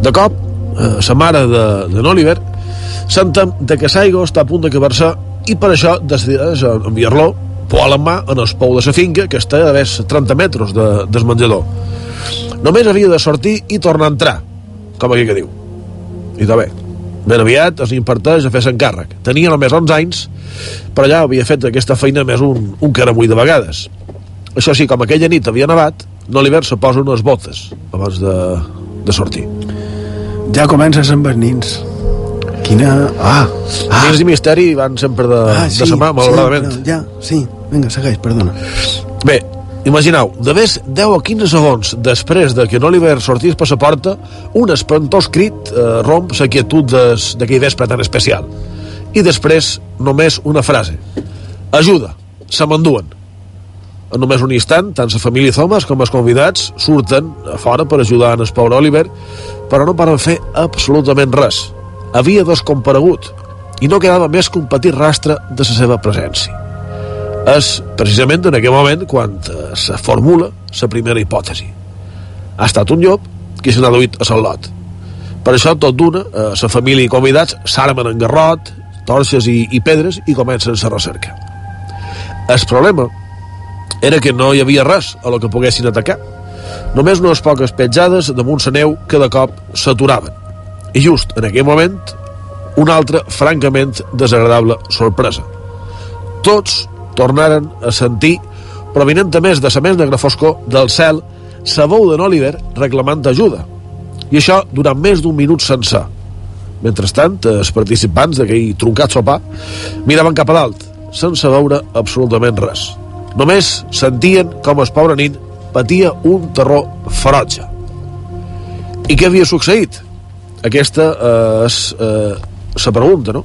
De cop, eh, la mare de, de Oliver sentem de que Saigo està a punt d'acabar-se i per això decideix enviar-lo poal en mà en el pou de la finca que està a més 30 metres de, del menjador només havia de sortir i tornar a entrar com aquí que diu. I de bé, ben aviat es imparteix a fer l'encàrrec tenia només 11 anys però ja havia fet aquesta feina més un, un caramull de vegades això sí, com aquella nit havia nevat Oliver se posa unes botes abans de, de sortir Ja comences amb els nins. Quina... Ah! ah. Nins i misteri van sempre de, Ah, de sa mà, malauradament. Sí, ja, sí. Vinga, segueix, perdona. Bé, imagineu, més 10 o 15 segons després de que en Oliver sortís per la porta, un espantós crit eh, romp la quietud d'aquell vespre tan especial. I després només una frase. Ajuda, se m'enduen. En només un instant, tant la família Thomas com els convidats surten a fora per ajudar en el pobre Oliver, però no paren fer absolutament res. Havia descomparegut i no quedava més que un petit rastre de la seva presència és precisament en aquell moment quan eh, se formula la primera hipòtesi. Ha estat un llop que s'ha duit a Lot. Per això, tot d'una, eh, la família i convidats s'armen en garrot, torxes i, i pedres i comencen la recerca. El problema era que no hi havia res a lo que poguessin atacar. Només unes poques petjades damunt la neu que de cop s'aturaven. I just en aquell moment, una altra francament desagradable sorpresa. Tots tornaren a sentir, provinent més de la més negra foscor del cel, la veu d'en Oliver reclamant ajuda. I això durant més d'un minut sencer. Mentrestant, els participants d'aquell truncat sopar miraven cap a dalt, sense veure absolutament res. Només sentien com el pobre nin patia un terror ferotge. I què havia succeït? Aquesta eh, és eh, la pregunta, no?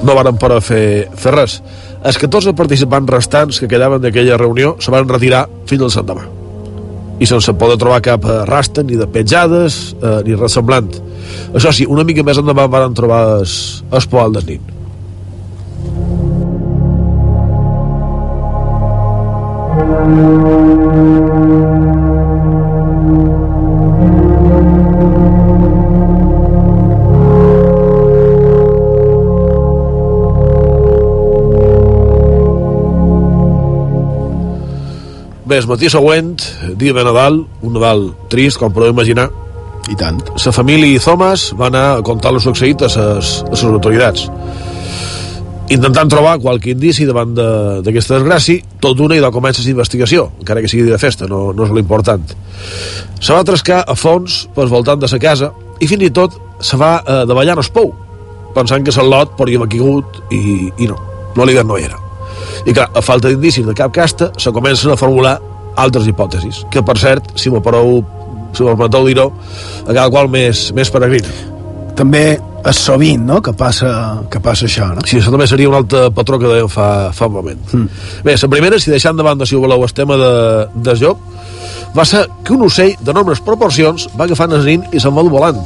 No varen poder fer, fer res. Els 14 participants restants que quedaven d'aquella reunió se van retirar fins al sendemà. I sense poder trobar cap eh, rastre ni de petjades eh, ni res semblant. Això sí, una mica més endavant van trobar es, es poal del nin. Bé, el matí següent, dia de Nadal, un Nadal trist, com podeu imaginar. I tant. La família i Thomas van anar a contar lo succeït a les, autoritats. Intentant trobar qualque indici davant de- d'aquesta desgràcia, tot d'una i de comença l'investigació, encara que sigui de festa, no, no és l'important. Se va trascar a fons pel voltant de sa casa i fins i tot se va eh, davallar en el pou, pensant que lot podria haver caigut i, i no, l'Oliver no era. I clar, a falta d'indicis de cap casta, se comencen a formular altres hipòtesis, que per cert, si m'ho pareu, si m'ho permeteu dir-ho, a cada qual més, més peregrina. També és sovint, no?, que passa, que passa això, no? Sí, això també seria un altre patró que dèiem fa, fa un moment. Mm. Bé, la primera, si deixant de banda, si ho voleu, el tema de, de joc, va ser que un ocell d'enormes proporcions va agafant el nin i se'n va volant.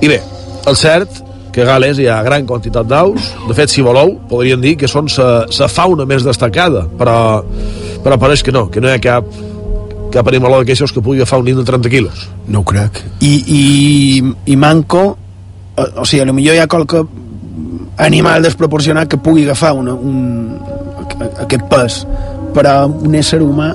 I bé, el cert que a Gales hi ha gran quantitat d'aus, de fet, si voleu, podríem dir que són la fauna més destacada, però, però pareix que no, que no hi ha cap, cap animaló d'aquestos que pugui agafar un nin de 30 quilos. No ho crec. I, i, i manco... O, o sigui, potser hi ha qualque animal desproporcionat que pugui agafar una, un, aquest pes, però un ésser humà...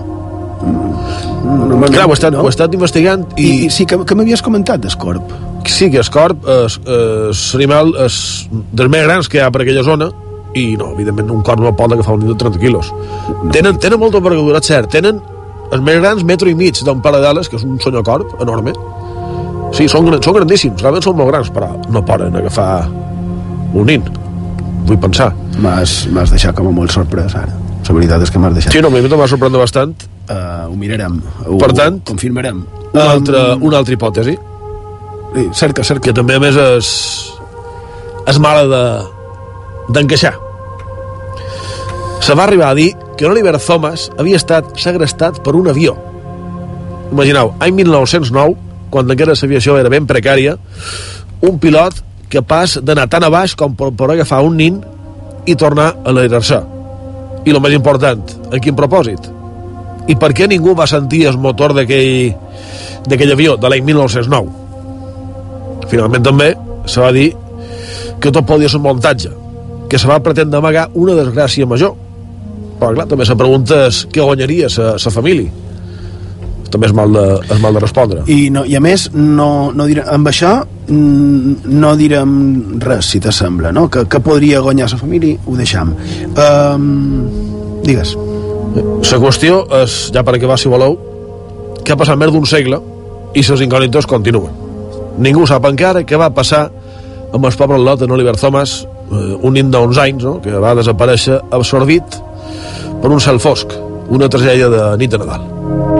Clar, ho he estat, no? ho he estat investigant i... I, i sí, que, que m'havies comentat, Escorp, sí que el corp és, és l'animal és dels més grans que hi ha per aquella zona i no, evidentment un corp no pot agafar un nit de 30 quilos. No. tenen, tenen molta envergadura, és cert tenen els més grans metro i mig d'un parell d'ales que és un senyor corp enorme. Sí, són, són grandíssims, realment són molt grans però no poden agafar un nin vull pensar. M'has deixat com a molt sorprès ara. La veritat és que m'has deixat. Sí, no, a mi m'ha sorprendre bastant. Uh, ho mirarem ho, per tant, ho confirmarem. una altra, una altra hipòtesi sí, cerca, cerca. Que també a més és és mala de se va arribar a dir que Oliver Thomas havia estat segrestat per un avió. Imagineu, any 1909 quan encara l'aviació era ben precària un pilot capaç d'anar tan a baix com per poder agafar un nin i tornar a l'airar-se i el més important, en quin propòsit? I per què ningú va sentir el motor d'aquell avió de l'any 1909 finalment també se va dir que tot podia ser un muntatge que se va pretendre amagar una desgràcia major. Però clar, també se pregunta què guanyaria sa família. També és mal de, és mal de respondre. I, no, i a més no, no direm, amb això no direm res si t'assembla no? que, que podria guanyar la família ho deixam. Um, digues. La qüestió és, ja per acabar si voleu que ha passat més d'un segle i les incògnites continuen ningú sap encara què va passar amb el pobre lot en Oliver Thomas eh, un nin d'uns anys no? que va desaparèixer absorbit per un cel fosc una tragèdia de nit de Nadal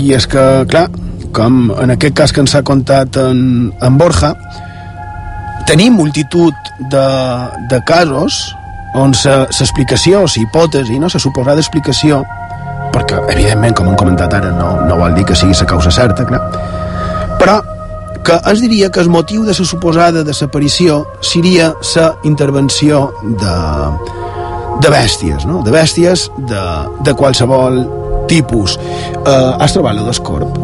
i és que, clar, com en aquest cas que ens ha contat en, en Borja, tenim multitud de, de casos on l'explicació, la hipòtesi, no, la suposada explicació, perquè, evidentment, com hem comentat ara, no, no vol dir que sigui la causa certa, clar, però que es diria que el motiu de la suposada desaparició seria la intervenció de, de bèsties, no? de bèsties de, de qualsevol tipus. Uh, has trobat la d'Escorp?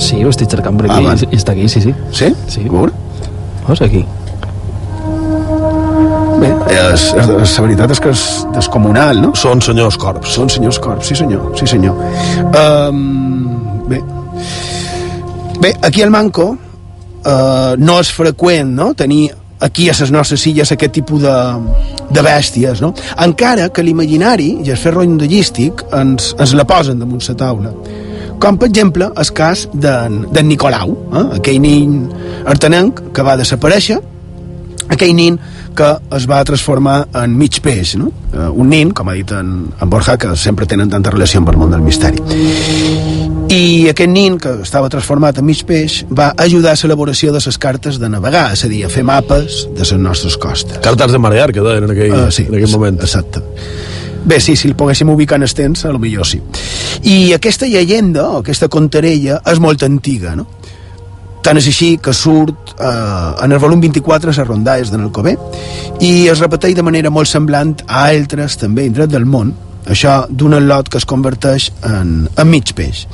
Sí, ho estic cercant per aquí, ah, i està aquí, sí, sí. Sí? Sí. Veure? Veus aquí? Bé, és, és, és, la veritat és que és descomunal, no? Són senyors corps. Són senyors corps, sí senyor, sí senyor. Um, bé. Bé, aquí al Manco uh, no és freqüent, no?, tenir aquí a les nostres illes aquest tipus de, de bèsties, no? Encara que l'imaginari i el ferro indogístic ens, ens la posen damunt la taula. Com, per exemple, el cas d'en Nicolau, eh? aquell nin artenenc que va desaparèixer, aquell nin que es va transformar en mig peix, no? Uh, un nin, com ha dit en, en Borja, que sempre tenen tanta relació amb el món del misteri. I aquest nin, que estava transformat en mig peix, va ajudar a l'elaboració de les cartes de navegar, és a dir, a fer mapes de les nostres costes. Cartes de marear, que deien en aquell, uh, sí, en aquell moment. Exacte. Bé, sí, si el poguéssim ubicar en el temps, a lo millor sí. I aquesta llegenda, o aquesta contarella, és molt antiga, no? Tant és així que surt eh, en el volum 24 les rondalles d'en Alcobé i es repeteix de manera molt semblant a altres també indret del món això d'un lot que es converteix en, en mig peix.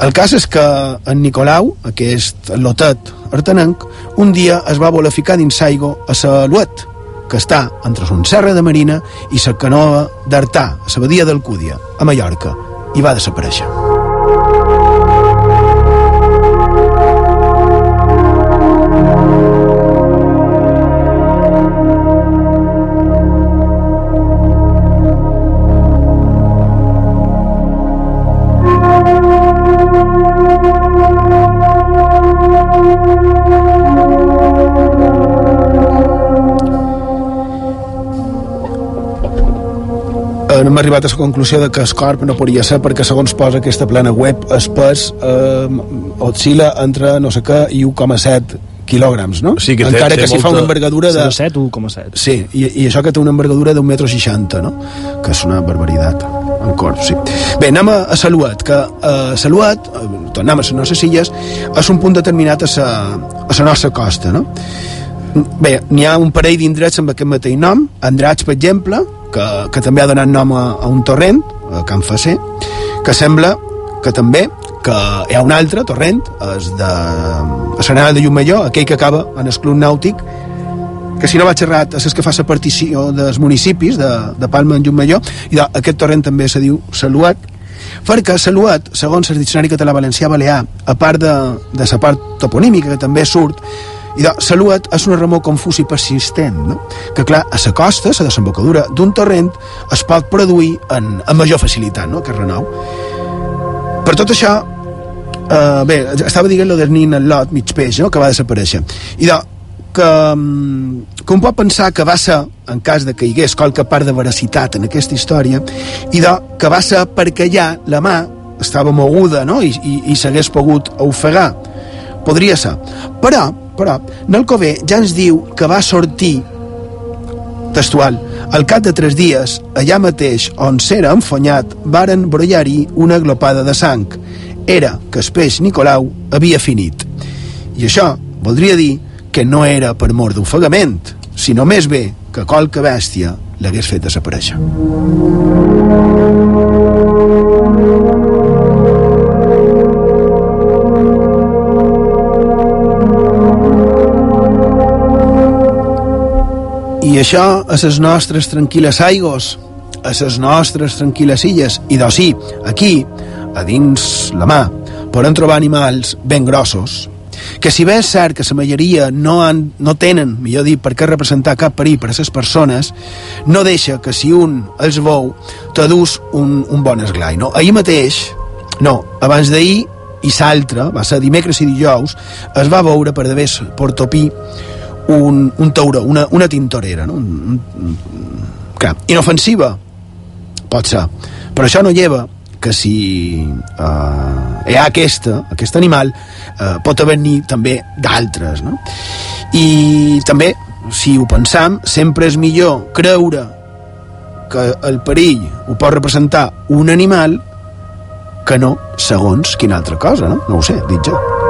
El cas és que en Nicolau, aquest lotet artenenc, un dia es va voler ficar dins aigua a sa luet, que està entre son serra de Marina i sa canoa d'Artà, a la badia d'Alcúdia, a Mallorca, i va desaparèixer. Hem arribat a la conclusió de que el corp no podria ser perquè segons posa aquesta plana web el pes eh, oscil·la entre no sé què i 1,7 quilògrams, no? Sí, que té, Encara té que si molta... fa una envergadura de... 0,7 o 1,7. Sí, i, i això que té una envergadura d'un metro 60, no? Que és una barbaritat en corp, sí. Bé, anem a, a Saluat, que a uh, Saluat, uh, tornem a les nostres illes, és un punt determinat a la a la nostra costa, no? Bé, n'hi ha un parell d'indrets amb aquest mateix nom, Andrats, per exemple, que, que també ha donat nom a, a un torrent, a Can Facer, que sembla que també que hi ha un altre torrent, és de a Serenada de Llumalló, aquell que acaba en el club nàutic, que si no vaig errat és el que fa la partició dels municipis de, de Palma en Llumalló, i de, aquest torrent també se diu Saluat, perquè Saluat, segons el diccionari català valencià balear, a part de, de la part toponímica que també surt, i de, Saluat és una remor confús i persistent, no? que clar, a la costa, a la desembocadura d'un torrent, es pot produir en, amb major facilitat, no?, aquest renou. Per tot això, eh, bé, estava dient lo del nin el lot, mig peix, no?, que va desaparèixer. I de, que, mm, un pot pensar que va ser, en cas de que hi hagués qualque part de veracitat en aquesta història, i de, que va ser perquè ja la mà estava moguda no? i, i, i s'hagués pogut ofegar. Podria ser. Però, però, Nalcové ja ens diu que va sortir textual. Al cap de tres dies, allà mateix on s'era enfonyat, varen brollar-hi una glopada de sang. Era que el peix Nicolau havia finit. I això voldria dir que no era per mort d'ofegament, sinó més bé que qualque bèstia l'hagués fet desaparèixer. I això a les nostres tranquil·les aigos, a les nostres tranquil·les illes, i doncs sí, aquí, a dins la mà, poden trobar animals ben grossos, que si bé és cert que la majoria no, han, no tenen, millor dit, per què representar cap perill per a les persones, no deixa que si un els veu, t'adús un, un bon esglai. No? Ahir mateix, no, abans d'ahir i l'altre, va ser dimecres i dijous, es va veure per d'haver Portopí un, un tauró, una, una tintorera, no? un, un, clar, inofensiva, pot ser, però això no lleva que si uh, hi ha aquesta, aquest animal, uh, pot haver-n'hi també d'altres, no? I també, si ho pensam, sempre és millor creure que el perill ho pot representar un animal que no segons quina altra cosa, no? No ho sé, dit jo.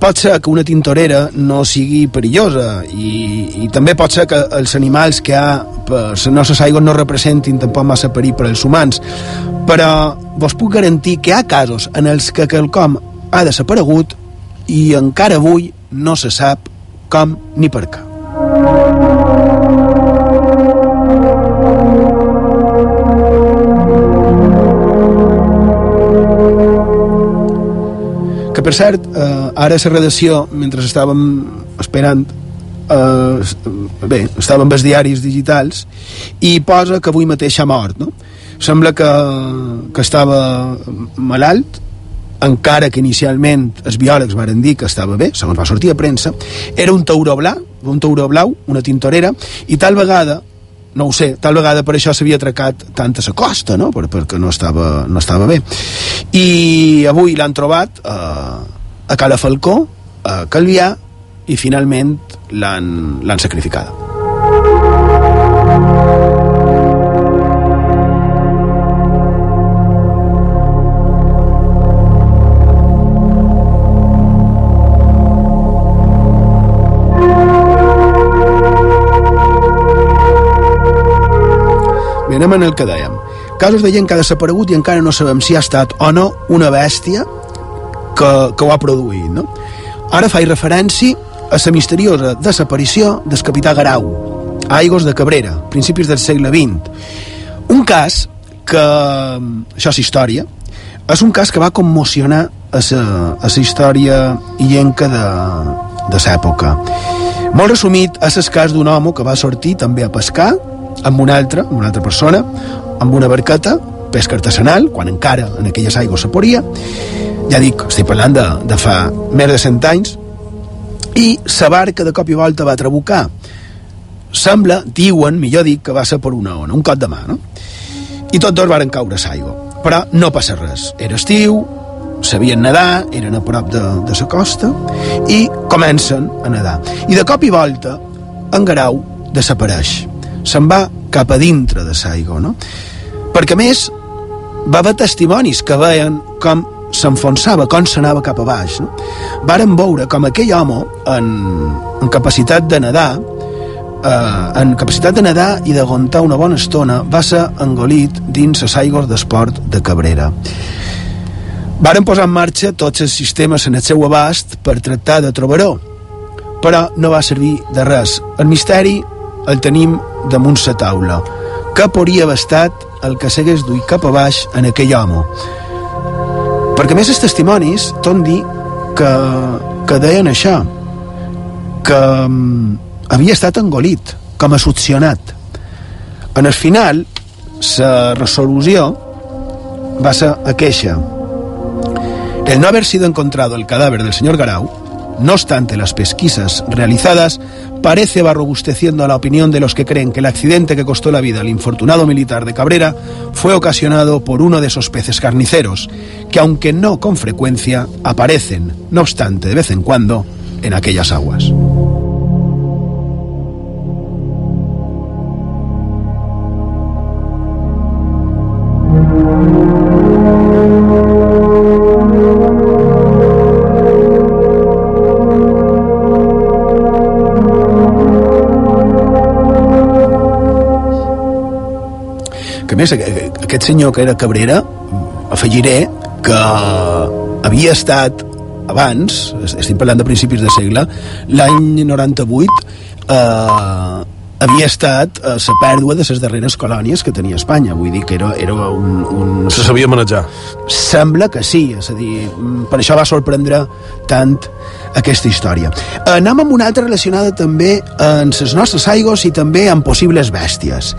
Pot ser que una tintorera no sigui perillosa i, i també pot ser que els animals que hi ha per les nostres aigües no representin tampoc massa perill per als humans però vos puc garantir que hi ha casos en els que quelcom ha desaparegut i encara avui no se sap com ni per què. Per cert, eh, ara la redacció, mentre estàvem esperant, eh, bé, estàvem els diaris digitals, i posa que avui mateix ha mort, no? Sembla que, que estava malalt, encara que inicialment els biòlegs varen dir que estava bé, segons va sortir a premsa, era un tauró blau, un tauró blau, una tintorera, i tal vegada no ho sé, tal vegada per això s'havia atracat tant a la costa, no? Per, perquè no estava, no estava bé. I avui l'han trobat eh, a Cala Falcó, a Calvià, i finalment l'han sacrificada. Anem en el que dèiem. Casos de gent que ha desaparegut i encara no sabem si ha estat o no una bèstia que, que ho ha produït, no? Ara faig referència a la misteriosa desaparició del capità Garau, a Aigos de Cabrera, principis del segle XX. Un cas que, això és història, és un cas que va commocionar a la, a la història illenca de, de l'època. Molt resumit, és el cas d'un home que va sortir també a pescar amb una altra, amb una altra persona, amb una barqueta, pesca artesanal, quan encara en aquelles aigües se poria. Ja dic, estic parlant de, de fa més de 100 anys, i la barca de cop i volta va trabucar. Sembla, diuen, millor dic, que va ser per una ona, un cop de mà, no? I tots dos varen caure a l'aigua. Però no passa res. Era estiu, sabien nedar, eren a prop de, de la costa, i comencen a nedar. I de cop i volta, en Garau desapareix se'n va cap a dintre de l'aigua, no? Perquè, més, va haver testimonis que veien com s'enfonsava, com s'anava cap a baix. No? Varen veure com aquell home, en, en capacitat de nedar, eh, en capacitat de nedar i d'aguantar una bona estona, va ser engolit dins les aigües d'esport de Cabrera. Varen posar en marxa tots els sistemes en el seu abast per tractar de trobar-ho, però no va servir de res. El misteri el tenim damunt la taula. Què podria haver estat el que s'hagués duit cap a baix en aquell home? Perquè més els testimonis ton dir que, que deien això, que um, havia estat engolit, com a succionat. En el final, la resolució va ser a queixa. El no haber sido encontrado el cadáver del señor Garau No obstante, las pesquisas realizadas parece va robusteciendo la opinión de los que creen que el accidente que costó la vida al infortunado militar de Cabrera fue ocasionado por uno de esos peces carniceros, que aunque no con frecuencia, aparecen, no obstante, de vez en cuando, en aquellas aguas. A més, aquest senyor que era Cabrera, afegiré que havia estat abans, estic parlant de principis de segle, l'any 98 eh, havia estat eh, la pèrdua de les darreres colònies que tenia Espanya. Vull dir que era, era un, un... Se sabia manejar. Sembla que sí, és a dir, per això va sorprendre tant aquesta història. Anem amb una altra relacionada també en les nostres aigües i també amb possibles bèsties.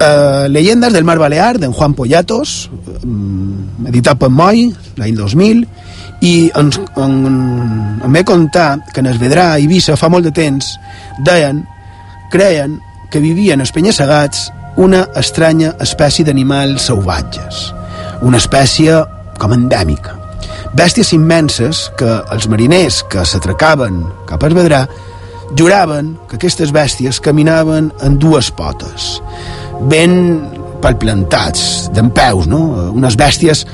Uh, Leyendas del Mar Balear, d'en Juan Pollatos, um, editat per Moi, l'any 2000, i ens, en, en ve contar que en Esvedrà i Eivissa fa molt de temps deien, creien que vivien els penyasegats una estranya espècie d'animals salvatges, una espècie com endèmica. Bèsties immenses que els mariners que s'atracaven cap a Esvedrà juraven que aquestes bèsties caminaven en dues potes ben palplantats, d'en peus, no? Unes bèsties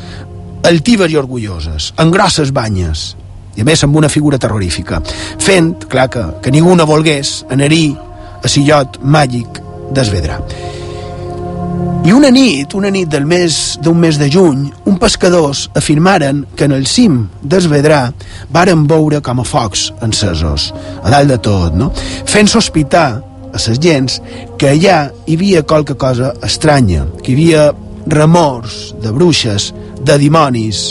altives i orgulloses, amb grosses banyes, i a més amb una figura terrorífica, fent, clar, que, que ningú no volgués anar-hi a sillot màgic d'Esvedra. I una nit, una nit del mes d'un mes de juny, un pescadors afirmaren que en el cim d'Esvedrà varen veure com a focs encesos, a dalt de tot, no? fent sospitar a ses gens que allà hi havia qualque cosa estranya, que hi havia remors de bruixes, de dimonis,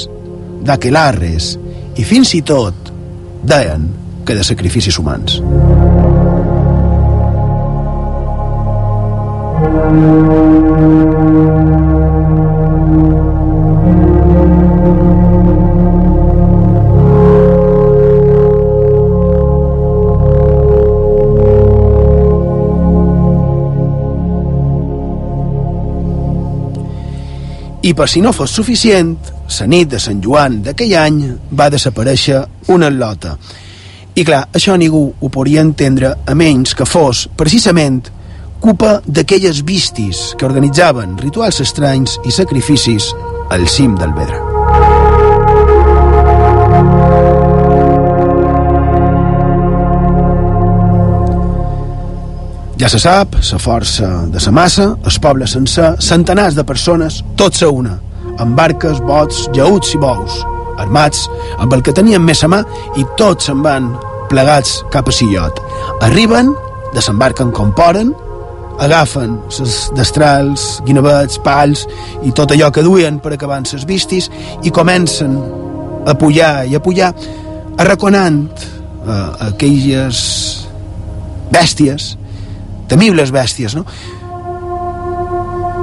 d'aquelarres, i fins i tot deien que de sacrificis humans. I per si no fos suficient, la nit de Sant Joan d'aquell any va desaparèixer una lota. I clar, això ningú ho podria entendre a menys que fos, precisament, culpa d'aquelles vistis que organitzaven rituals estranys i sacrificis al cim del Vedra. Ja se sap, la força de la massa, el poble sencer, centenars de persones, tots a una, amb barques, bots, lleuts i bous, armats, amb el que tenien més a mà, i tots se'n van plegats cap a Sillot. Arriben, desembarquen com poden, agafen les destrals, guinevets, pals i tot allò que duien per acabar amb les vistis i comencen a pujar i a pujar arraconant eh, aquelles bèsties temibles bèsties, no?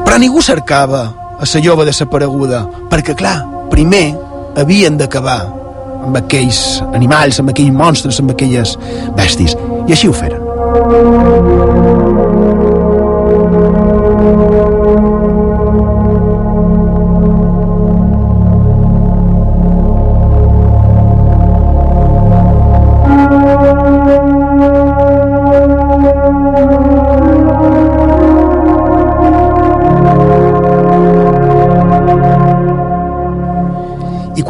Però ningú cercava a la jove desapareguda, perquè, clar, primer havien d'acabar amb aquells animals, amb aquells monstres, amb aquelles bèsties. I així ho feren.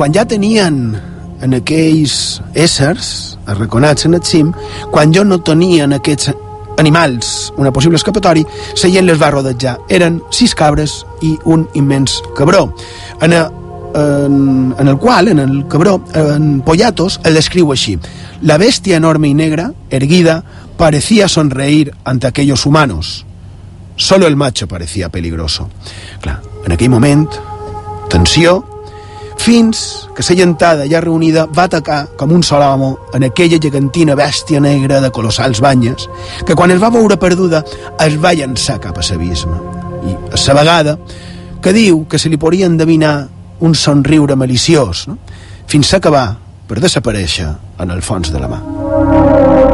Quan ja tenien en aquells éssers arraconats en el cim, quan jo no tenia en aquests animals una possible escapatori, la gent les va rodejar. Eren sis cabres i un immens cabró. En, a, en, en el qual, en el cabró, en Pollatos, el descriu així. La bestia enorme y negra, erguida, parecía sonreír ante aquellos humanos. Solo el macho parecía peligroso. Clar, en aquell moment, tensió, fins que la llentada ja reunida va atacar com un sol home en aquella gegantina bèstia negra de colossals banyes que quan es va veure perduda es va llançar cap a l'abisme i a la vegada que diu que se li podria endevinar un somriure maliciós no? fins a acabar per desaparèixer en el fons de la mà.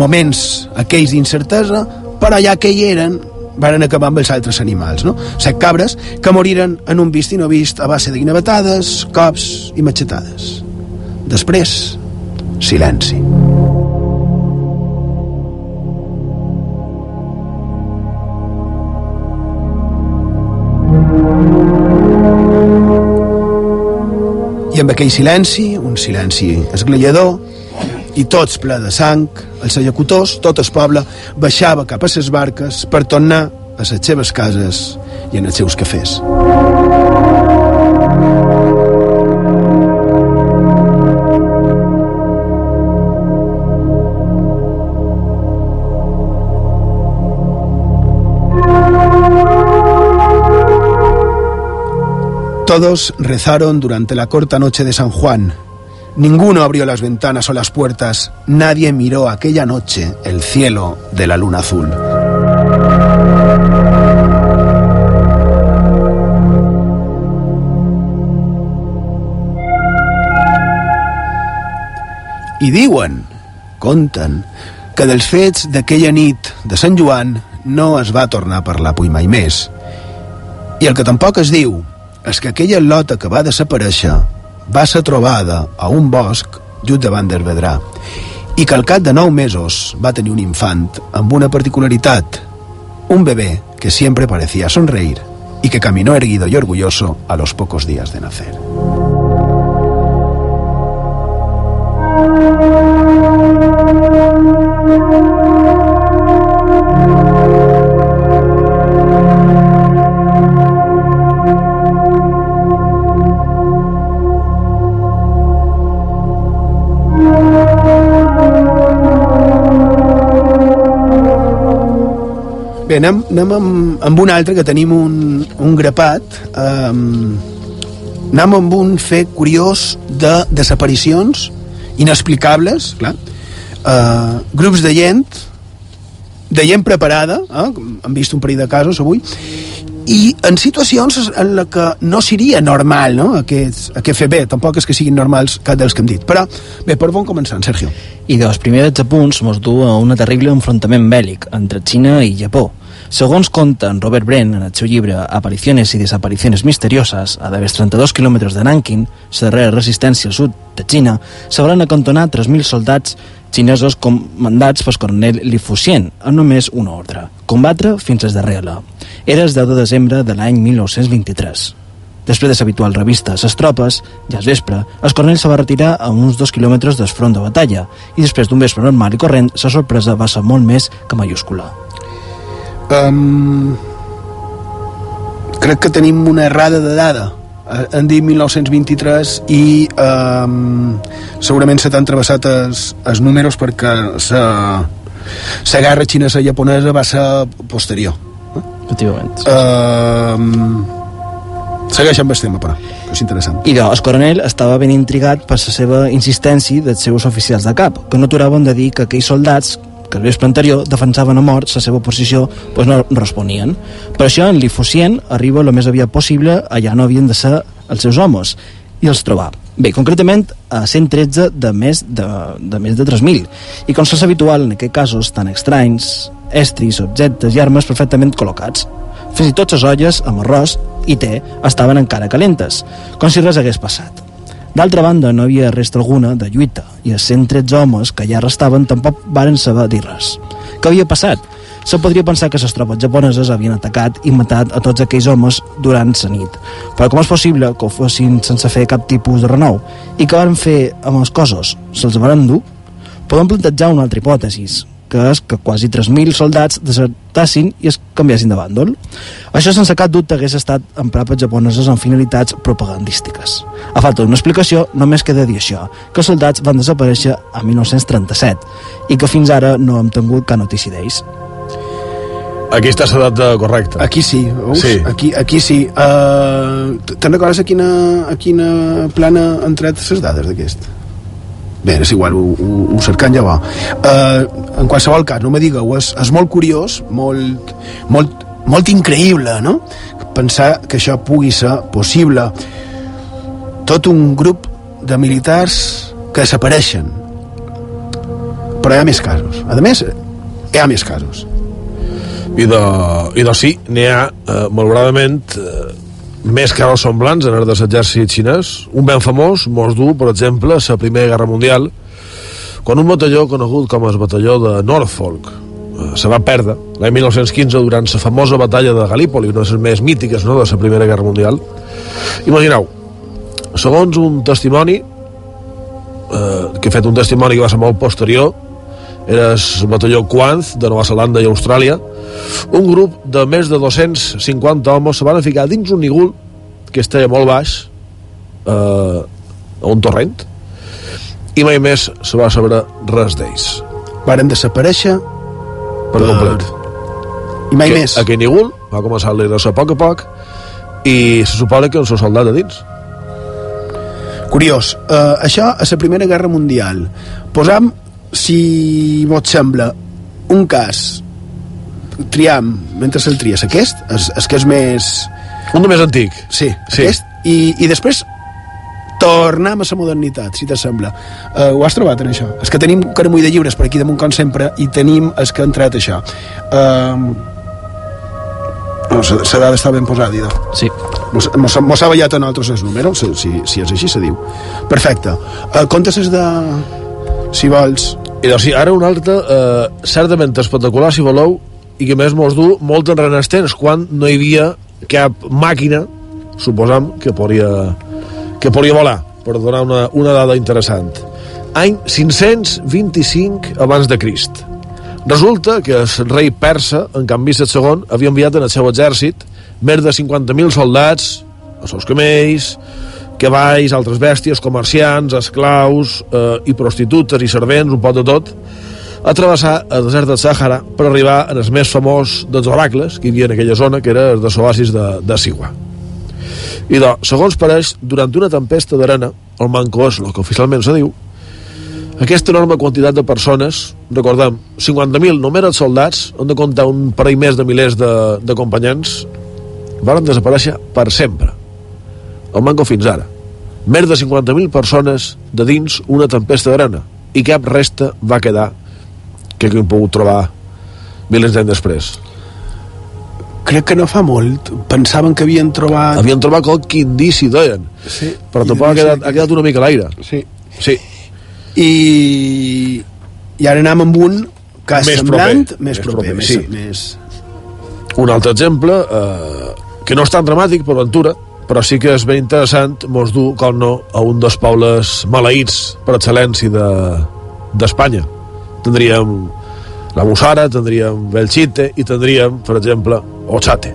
Moments aquells d'incertesa, però ja que hi eren, varen acabar amb els altres animals, no? Set cabres que moriren en un vist i no vist a base de guinevetades, cops i matxetades. Després, silenci. I amb aquell silenci, un silenci esglaiador, i tots ple de sang, els executors, tot el poble, baixava cap a les barques per tornar a les seves cases i en els seus cafès. Todos rezaron durante la corta noche de San Juan, Ninguno abrió las ventanas o las puertas, nadie miró aquella noche el cielo de la luna azul. I diuen, conten, que dels fets d'aquella nit de Sant Joan no es va tornar a parlar pui mai més. I el que tampoc es diu és que aquella lota que va desaparèixer va ser trobada a un bosc just davant del i que al cap de nou mesos va tenir un infant amb una particularitat, un bebé que sempre parecía sonreír y que caminó erguido y orgulloso a los pocos días de nacer. Anem, anem amb, amb un altre que tenim un, un grapat. Um, anem amb un fet curiós de desaparicions inexplicables, clar. Uh, grups de gent, de gent preparada, eh? hem vist un parell de casos avui, i en situacions en la que no seria normal no? aquest, aquest fer bé, tampoc és que siguin normals cap dels que hem dit, però bé, per on començar, Sergio? I dels primers punts mos du a un terrible enfrontament bèl·lic entre Xina i Japó, Segons conta en Robert Brent en el seu llibre Apariciones i desapariciones misterioses, a d'haver 32 quilòmetres de Nanking, la darrera resistència al sud de Xina, s'hauran acantonat 3.000 soldats xinesos comandats pel coronel Li Fuxian, amb només una ordre, combatre fins al darrer alà. Era el 10 de desembre de l'any 1923. Després de l'habitual revista Ses tropes, ja al vespre, el coronel se va retirar a uns dos quilòmetres del front de batalla i després d'un vespre normal i corrent, la sorpresa va ser molt més que mayúscula. Um, crec que tenim una errada de dada. Han dit 1923 i um, segurament se t'han travessat els, els números perquè la, la guerra xinesa-japonesa va ser posterior. Efectivament. Um, segueix amb el tema però que és interessant. I el coronel estava ben intrigat per la seva insistència dels seus oficials de cap que no aturaven de dir que aquells soldats que el vespre anterior defensaven a mort la seva posició pues no responien. Per això en Lifocient arriba el més aviat possible allà no havien de ser els seus homes i els trobar. Bé, concretament a 113 de més de, de, més de 3.000 i com s'és habitual en aquests casos tan estranys, estris, objectes i armes perfectament col·locats. Fins i tot les olles amb arròs i té estaven encara calentes, com si res hagués passat. D'altra banda, no havia resta alguna de lluita i els 113 homes que ja restaven tampoc varen saber dir res. Què havia passat? Se podria pensar que les tropes japoneses havien atacat i matat a tots aquells homes durant la nit. Però com és possible que ho fossin sense fer cap tipus de renou? I què van fer amb els cossos? Se'ls van endur? Podem plantejar una altra hipòtesis, que és que quasi 3.000 soldats desertassin i es canviessin de bàndol. Això sense cap dubte hagués estat emprar per japoneses amb finalitats propagandístiques. A falta d'una explicació, només queda dir això, que els soldats van desaparèixer a 1937 i que fins ara no hem tingut cap notícia d'ells. Aquí està la data correcta. Aquí sí, veus? Sí. Aquí, aquí sí. Uh, Te'n recordes a quina, a quina plana han tret les dades d'aquest? Bé, és igual, ho, ho, ho cercant ja va. Uh, en qualsevol cas, no me digueu, és, és molt curiós, molt, molt, molt increïble, no? Pensar que això pugui ser possible. Tot un grup de militars que desapareixen. Però hi ha més casos. A més, hi ha més casos. I de, i de sí, n'hi ha, eh, malauradament, eh, més casos semblants en el de l'exèrcit xinès. Un ben famós, mos du, per exemple, la Primera Guerra Mundial, quan un batalló conegut com el batalló de Norfolk eh, se va perdre l'any 1915 durant la famosa batalla de Galípoli, una de les més mítiques no, de la Primera Guerra Mundial. Imagineu, segons un testimoni, eh, que he fet un testimoni que va ser molt posterior, era el batalló Quanz de Nova Zelanda i Austràlia, un grup de més de 250 homes se van ficar dins un nigul que estava molt baix eh, a un torrent i mai més se va saber res d'ells. Varen desaparèixer per complet. I mai que, més. aquell nigul va començar a l'era a poc a poc i se suposa que el seu soldat a dins. Curiós, uh, això a la Primera Guerra Mundial. Posam, si vos sembla, un cas, triam, mentre se'l tries, aquest, és, és que és més... Un de més antic. Sí, Sí. aquest, i, i després tornem a la modernitat, si t'assembla. Uh, ho has trobat, en això? És que tenim un caramull de llibres per aquí damunt, com sempre, i tenim els que han tret això. Uh, no, la la dada està ben posada, idò. Sí. Mos, mos, ha ballat a nosaltres els números, si, si, és així se diu. Perfecte. Uh, comptes és de... Si vols... I doncs sí, ara un altre, eh, certament espectacular, si voleu, i que més mos du molt enrere temps, quan no hi havia cap màquina, suposam, que podria, que podria volar, per donar una, una dada interessant. Any 525 abans de Crist. Resulta que el rei persa, en canvi set segon, havia enviat en el seu exèrcit més de 50.000 soldats, els seus camells, cavalls, altres bèsties, comerciants, esclaus eh, i prostitutes i servents, un pot de tot, a travessar el desert del Sàhara per arribar en el més famós dels oracles que hi havia en aquella zona, que era el de l'oasis de, de Sigua. I de, segons pareix, durant una tempesta d'arena, el manco és el que oficialment se diu, aquesta enorme quantitat de persones, recordem, 50.000 només els soldats, han de comptar un parell més de milers de, d'acompanyants, van desaparèixer per sempre. El manco fins ara. Més de 50.000 persones de dins una tempesta d'arena i cap resta va quedar que hem pogut trobar milers d'anys després. Crec que no fa molt. Pensaven que havien trobat... Havien trobat qualque indici, deien. Sí. Però tampoc ha quedat, ha quedat una mica a l'aire. Sí. Sí. I... I ara anem amb un cas Més semblant, proper. més Més proper, proper, més, sí. més... Un altre exemple, eh, que no és tan dramàtic per Ventura, però sí que és ben interessant, mos du, com no, a un dels pobles maleïts per excel·lència de- d'Espanya. De, tindríem la Musara, tindríem Belchite i tindríem, per exemple, Ochate.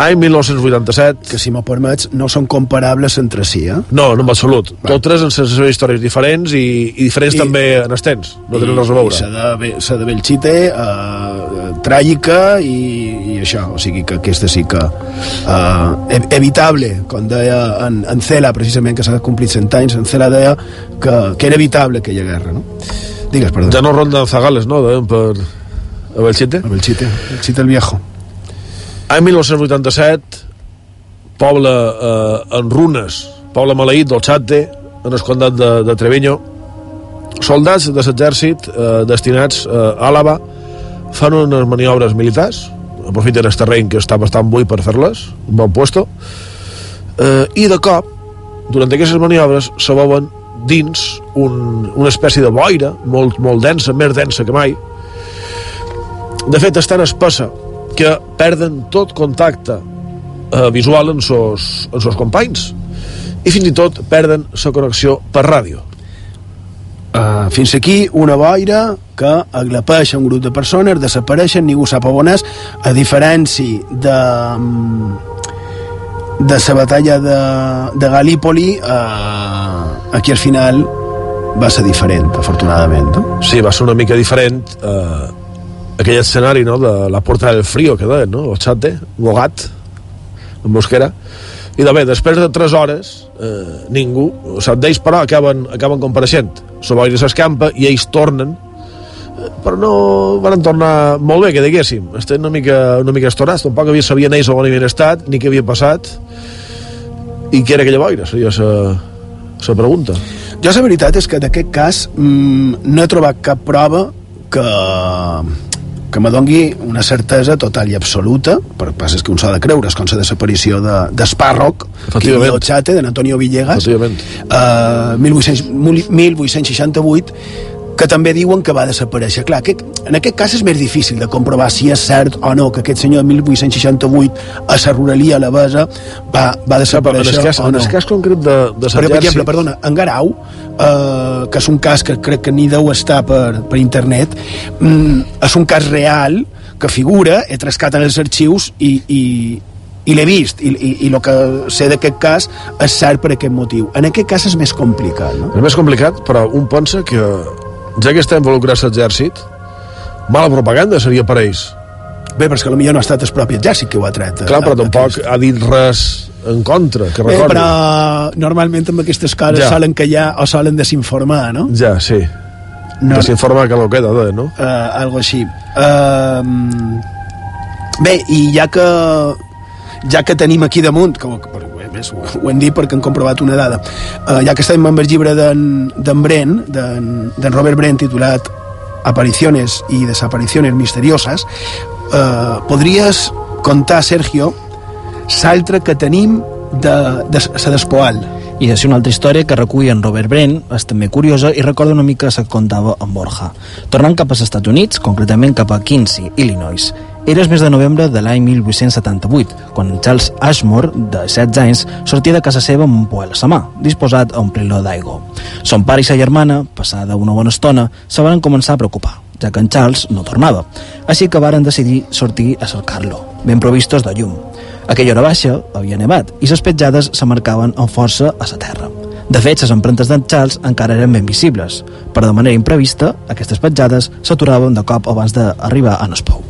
Any 1987... Que, si m'ho permets, no són comparables entre si, eh? No, no en absolut. Totes en les seves històries diferents i, i diferents I- també en els temps. No tenen res a I veure. s'ha de, Be- s'ha de Belchite, eh, tràgica i, i això, o sigui que aquesta sí que ev- evitable, com deia en, en Cela, precisament, que s'ha complit 100 anys, en Cela deia que, que era evitable aquella guerra, no? Digues, perdó. Ja no ronda Zagales, no? Deien per... A Belchite? A Belchite, Belchite el viejo. Any 1987, poble eh, en runes, poble maleït del Chate, en el comtat de, de Treviño, soldats de l'exèrcit eh, destinats eh, a Àlava fan unes maniobres militars, aprofiten el terreny que està bastant buit per fer-les, un bon puesto, eh, i de cop, durant aquestes maniobres, se veuen dins un, una espècie de boira molt, molt densa, més densa que mai, de fet és tan espessa que perden tot contacte eh, visual amb amb sos companys i fins i tot perden la connexió per ràdio Uh, fins aquí una boira que aglapeix un grup de persones, desapareixen, ningú sap on és, a diferència de, de la batalla de, de Galípoli, uh, aquí al final va ser diferent, afortunadament. No? Sí, va ser una mica diferent eh, aquell escenari no? de la Porta del Frío, que deien, no? el xate, Bogat, en Mosquera, i de bé, després de 3 hores eh, ningú, sigui, d'ells però acaben, acaben compareixent. La boira s'escampa i ells tornen eh, però no van tornar molt bé, que diguéssim. Estan una mica, una mica estorats tampoc havia, sabien ells on havien estat ni què havia passat i què era aquella boira? Seria la pregunta. Jo la veritat és que d'aquest cas mmm, no he trobat cap prova que que me dongui una certesa total i absoluta, però pas és que un s'ha de creure, és com la desaparició d'Espàrroc, de, de Antonio Villegas, uh, 1800, 1868, que també diuen que va desaparèixer. Clar, aquest, en aquest cas és més difícil de comprovar si és cert o no que aquest senyor de 1868 a la ruralia alabesa va, va desaparèixer en el cas, o no. En el cas concret de, de Però, per exemple, perdona, en Garau, eh, que és un cas que crec que ni deu estar per, per internet, mm, és un cas real que figura, he trascat en els arxius i, i, i l'he vist i, i, i el que sé d'aquest cas és cert per aquest motiu en aquest cas és més complicat no? és més complicat però un pensa que ja que està involucrat l'exèrcit mala propaganda seria per ells bé, però és que potser no ha estat el propi exèrcit que ho ha tret clar, però tampoc ha dit res en contra, que recordi. Bé, però normalment amb aquestes coses ja. solen callar o solen desinformar, no? Ja, sí. No. Desinformar que lo queda, no? Uh, algo així. Uh, bé, i ja que ja que tenim aquí damunt, que, que més, ho, ho hem dit perquè hem comprovat una dada, uh, ja que estem amb el llibre d'en Brent, d'en Robert Brent, titulat Apariciones y desapariciones misteriosas, uh, podries contar, Sergio, l'altre que tenim de, de la despoal. I de ser una altra història que recull en Robert Brent és també curiosa i recorda una mica que contava en Borja. Tornant cap als Estats Units, concretament cap a Quincy, Illinois, era el mes de novembre de l'any 1878, quan Charles Ashmore, de 16 anys, sortia de casa seva amb un poel a la mà, disposat a omplir-lo d'aigua. Son pare i sa germana, passada una bona estona, se van començar a preocupar, ja que en Charles no tornava. Així que varen decidir sortir a cercar-lo, ben provistos de llum. Aquella hora baixa havia nevat i les petjades se marcaven amb força a la terra. De fet, les empremtes d'en Charles encara eren ben visibles, però de manera imprevista, aquestes petjades s'aturaven de cop abans d'arribar a Nespou.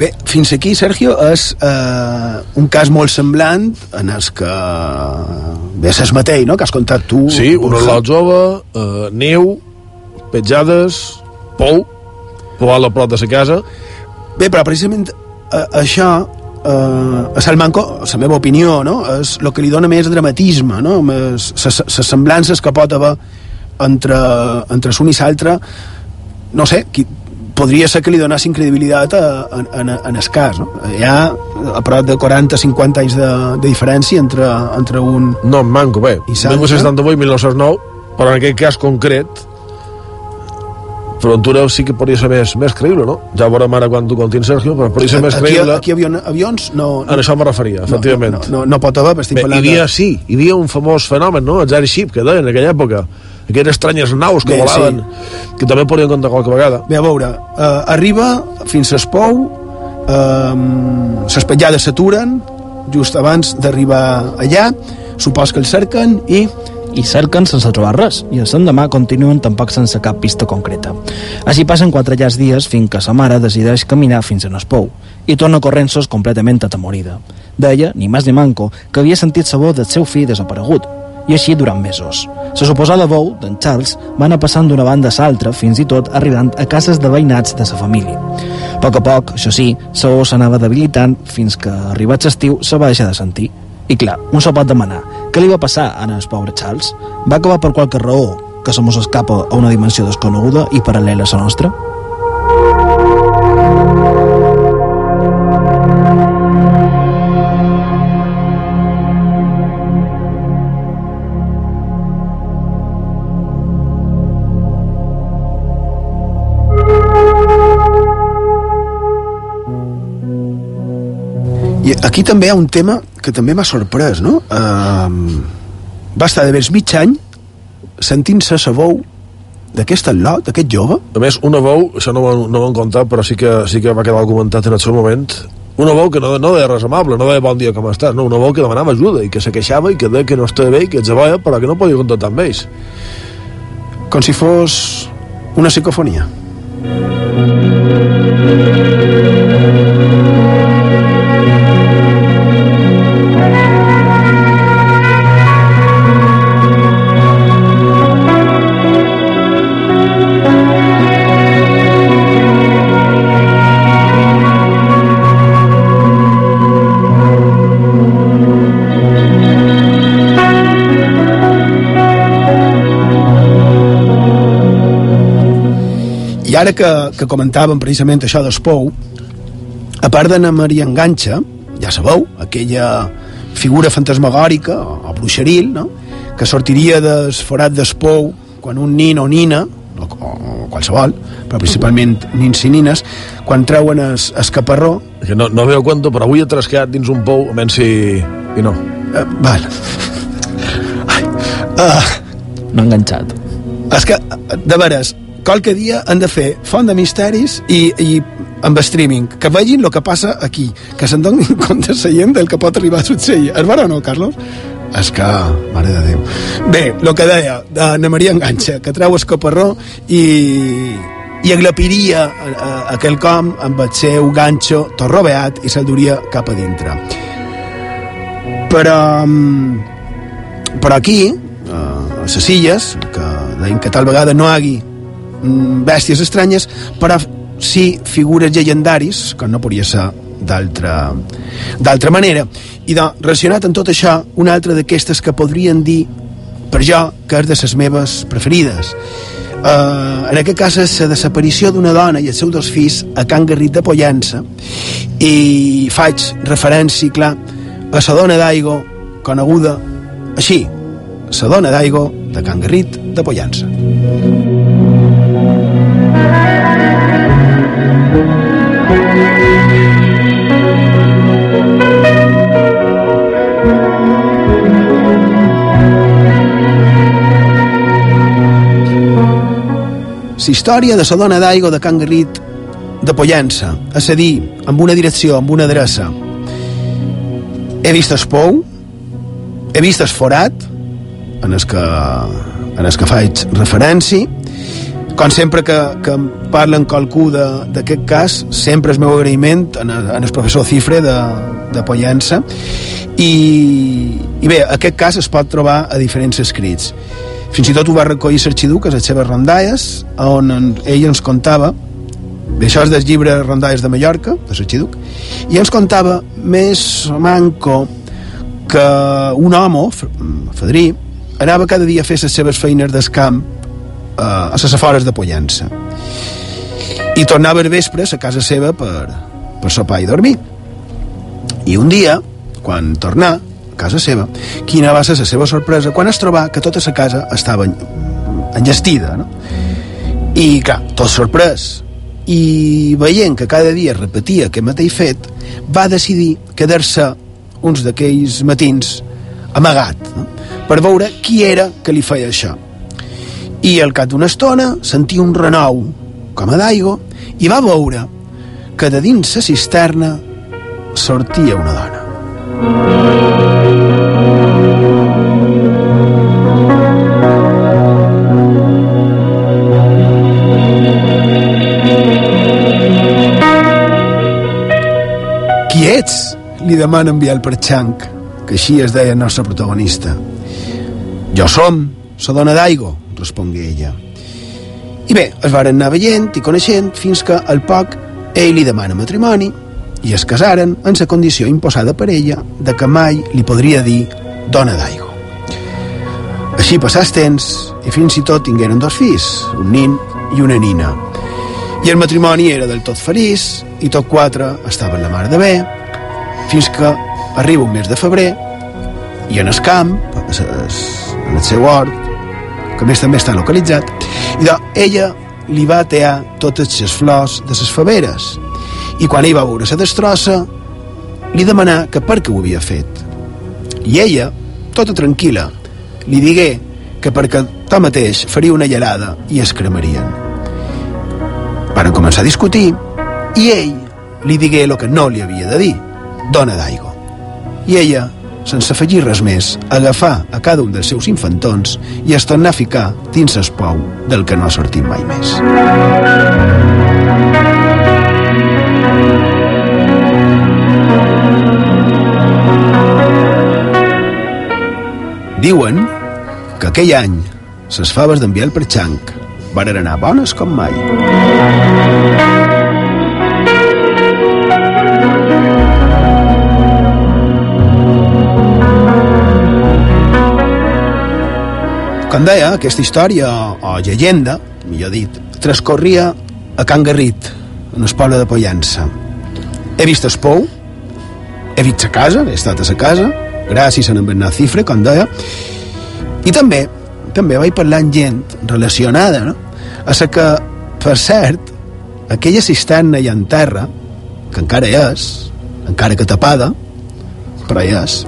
Bé, fins aquí, Sergio, és eh, un cas molt semblant en els que bé, és mateix, no?, que has contat tu. Sí, un orlot jove, eh, neu, petjades, pou, a la prop de la casa. Bé, però precisament eh, això eh, a Salmanco, la meva opinió, no? és el que li dona més dramatisme, no? les semblances que pot haver entre, entre l'un i l'altre, no sé, qui, podria ser que li donassin credibilitat a, a, a, en el cas. No? Hi ha a prop de 40-50 anys de, de diferència entre, entre un... No, manco, bé. 1978 1909, però en aquest cas concret, Frontura sí que podria ser més, més creïble, no? Ja veurem ara quan tu contins, Sergio, però podria ser més aquí, creïble. Aquí avion, avions no, no... En això me referia, efectivament. No, no, no, no pot haver, però estic Bé, parlant hi havia, de... sí, hi havia un famós fenomen, no? Els airship, que deien en aquella època. Aquelles estranyes naus que Bé, volaven, que també podien comptar qualque vegada. Bé, a veure, uh, arriba fins a Espou, uh, les petjades s'aturen, just abans d'arribar allà, supos que el cerquen i i cerquen sense trobar res, i el demà continuen tampoc sense cap pista concreta. Així passen quatre llargs dies fins que sa mare decideix caminar fins a Nespou, i torna corrent-sos completament atemorida. Deia, ni més ni manco, que havia sentit sabor del seu fill desaparegut, i així durant mesos. La suposada veu d'en Charles va anar passant d'una banda a l'altra, fins i tot arribant a cases de veïnats de sa família. A poc a poc, això sí, la s'anava debilitant fins que, arribat l'estiu, se va deixar de sentir. I clar, un se pot demanar, Què li va passar a el pobre Charles? Va acabar per qualque raó que se mos escapa a una dimensió desconeguda i paral·lela a la nostra? I aquí també hi ha un tema que també m'ha sorprès, no? Uh, va estar de més mig any sentint-se sa veu d'aquest lot, d'aquest jove. A més, una veu, això no, ho- no ho hem contat, però sí que, sí que va quedar documentat en el seu moment, una veu que no, no deia res amable, no deia bon dia com estàs, no, una veu que demanava ajuda i que se queixava i que deia que no estava bé i que ets boia, però que no podia contactar amb ells. Com si fos una psicofonia. I ara que, que comentàvem precisament això d'Espou, a part d'Anna Maria Enganxa, ja sabeu, aquella figura fantasmagòrica o, o bruixeril, no? que sortiria del forat d'Espou quan un nin o nina, o, o, o qualsevol, però principalment nins i nines, quan treuen es, es caparró... Que no, no veu compte, però avui he trasquedat dins un pou, a menys si... i no. Uh, val. Ai, uh, No ha enganxat. És que, de veres, qualque dia han de fer font de misteris i, i amb streaming, que vegin el que passa aquí, que se'n donin compte seient del que pot arribar a succeir. És vera o no, Carlos? És que, mare de Déu. Bé, el que deia d'Anna Maria Enganxa, que treu el caparró i, i aglapiria a, a, aquell com amb el seu ganxo tot robeat i se'l duria cap a dintre. Però, mm, però aquí, a les illes, que deim que tal vegada no hagi bèsties estranyes, però sí figures llegendaris, que no podria ser d'altra manera. I de, relacionat amb tot això, una altra d'aquestes que podrien dir per jo que és de les meves preferides. Uh, en aquest cas és la desaparició d'una dona i els seus dos fills a Can Garrit de Pollença i faig referència, clar, a la dona d'Aigo coneguda així, la dona d'Aigo de Can Garrit de Pollença. La història de la dona d'Aigo de Can Garrit de Pollença, és a dir, amb una direcció, amb una adreça. He vist el pou, he vist el forat, en el que, en el que faig referència, com sempre que, que em parlen qualcú d'aquest cas, sempre el meu agraïment en en el professor Cifre de, de Pollença, i, i bé, aquest cas es pot trobar a diferents escrits. Fins i tot ho va recollir l'Arxiduc a les seves rondalles, on en, ell ens contava això és del llibre Rondalles de Mallorca, de l'Arxiduc, i ens contava més manco que un home, Fadrí, anava cada dia a fer les seves feines d'escamp a les afores de Pollença. I tornava al vespre a casa seva per, per sopar i dormir. I un dia, quan tornà a casa seva, quina va ser la seva sorpresa quan es trobà que tota la casa estava en- enllestida, no? I, clar, tot sorprès. I veient que cada dia repetia aquest mateix fet, va decidir quedar-se uns d'aquells matins amagat, no? per veure qui era que li feia això. I al cap d'una estona sentia un renou com a d'aigua i va veure que de dins la cisterna sortia una dona. Qui ets? Li demana enviar el perxanc, que així es deia el nostre protagonista. Jo som, la dona d'Aigo, respongué ella. I bé, es varen anar veient i coneixent fins que al poc ell li demana matrimoni i es casaren en la condició imposada per ella de que mai li podria dir dona d'Aigo. Així passà el temps i fins i tot tingueren dos fills, un nin i una nina. I el matrimoni era del tot feliç i tot quatre estaven la mar de bé fins que arriba un mes de febrer i en el camp, en el seu hort, que més també està localitzat, i de, ella li va tear totes les flors de les faveres i quan ell va veure la destrossa li demanà que per què ho havia fet. I ella, tota tranquil·la, li digué que perquè tot mateix faria una llarada i es cremarien. Van començar a discutir i ell li digué el que no li havia de dir, dona d'aigua. I ella, sense afegir res més, agafar a cada un dels seus infantons i es tornar a ficar dins el pou del que no ha sortit mai més. Diuen que aquell any les faves d'enviar per xanc van anar bones com mai. Com deia, aquesta història, o llegenda, millor dit, transcorria a Can Garrit, en el poble de Pollença. He vist el pou, he vist la casa, he estat a la casa, gràcies a en Bernat Cifre, com deia, i també també vaig parlar amb gent relacionada, no? A la que, per cert, aquella cisterna i en terra, que encara hi és, encara que tapada, però hi és,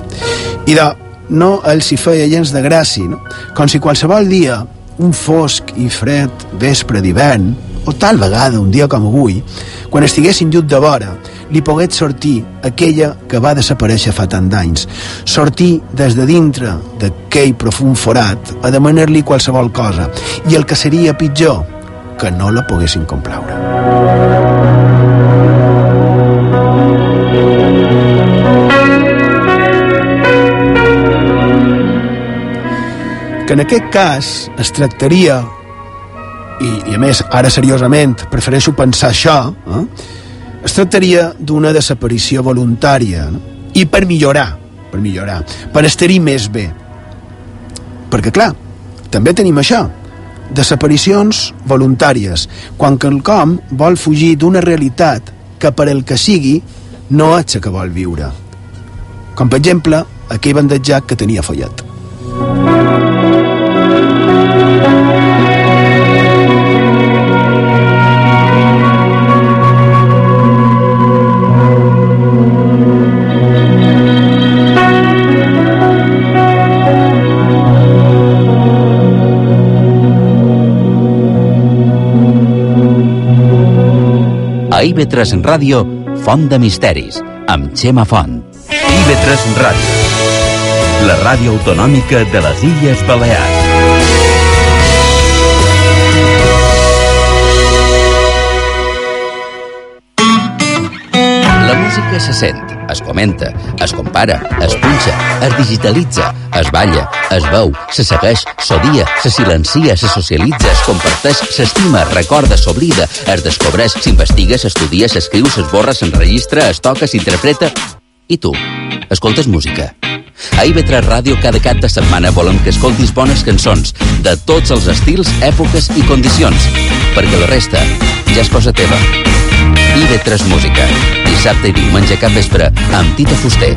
i de, no els hi feia gens de gràcia, no? com si qualsevol dia, un fosc i fred vespre d'hivern, o tal vegada un dia com avui, quan estiguessin llut de vora, li pogués sortir aquella que va desaparèixer fa tant d'anys. Sortir des de dintre d'aquell profund forat a demanar-li qualsevol cosa. I el que seria pitjor, que no la poguessin complaure. Que en aquest cas es tractaria i, i a més, ara seriosament, prefereixo pensar això, eh? es tractaria d'una desaparició voluntària no? i per millorar, per millorar, per estar-hi més bé. Perquè, clar, també tenim això, desaparicions voluntàries, quan quelcom vol fugir d'una realitat que per el que sigui no és que vol viure. Com, per exemple, aquell bandejat que tenia follet. A IB3 Ràdio, Font de Misteris, amb Xema Font. IB3 Ràdio, la ràdio autonòmica de les Illes Balears. La música se sent, es comenta, es compara, es punxa, es digitalitza, es balla, es veu, se segueix, s'odia, se silencia, se socialitza, es comparteix, s'estima, es recorda, s'oblida, es descobreix, s'investiga, s'estudia, s'escriu, s'esborra, s'enregistra, es toca, s'interpreta... I tu? Escoltes música? A IB3 Ràdio cada cap de setmana volem que escoltis bones cançons de tots els estils, èpoques i condicions, perquè la resta ja és cosa teva. IB3 Música, dissabte i diumenge cap vespre, amb Tita Fuster.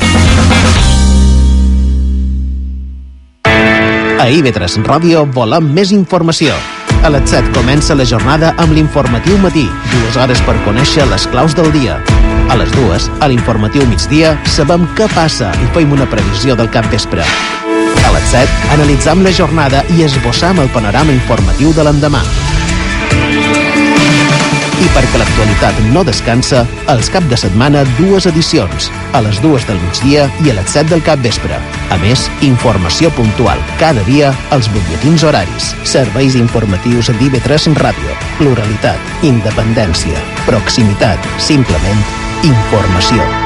A IB3 Ràdio volem més informació. A les 7 comença la jornada amb l'informatiu matí, dues hores per conèixer les claus del dia. A les dues, a l'informatiu migdia, sabem què passa i fem una previsió del cap vespre. A les 7, analitzam la jornada i esbossam el panorama informatiu de l'endemà. I perquè l'actualitat no descansa, els cap de setmana dues edicions, a les dues del migdia i a les 7 del cap vespre. A més, informació puntual cada dia als butlletins horaris, serveis informatius d'IV3 Ràdio, pluralitat, independència, proximitat, simplement informació.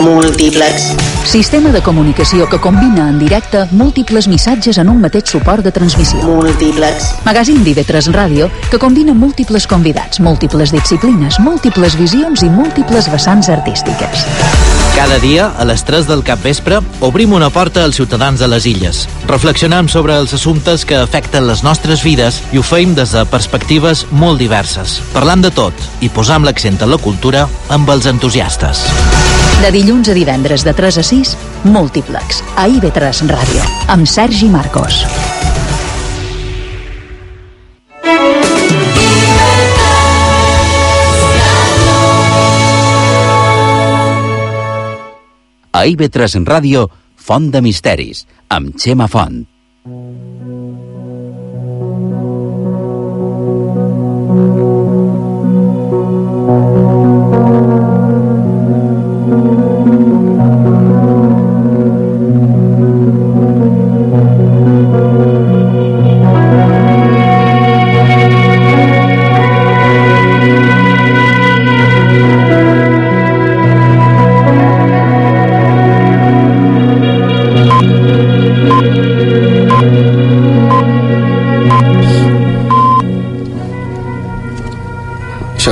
Múltiplex. Sistema de comunicació que combina en directe múltiples missatges en un mateix suport de transmissió. Múltiplex. Magazín d'IV3 Ràdio que combina múltiples convidats, múltiples disciplines, múltiples visions i múltiples vessants artístiques. Cada dia, a les 3 del capvespre, obrim una porta als ciutadans de les illes. Reflexionem sobre els assumptes que afecten les nostres vides i ho feim des de perspectives molt diverses, parlant de tot i posam l'accent en la cultura amb els entusiastes. De dilluns a divendres de 3 a 6, Múltiplex, a IB3 Ràdio, amb Sergi Marcos. A IB3 Ràdio, Font de Misteris, amb Xema Font.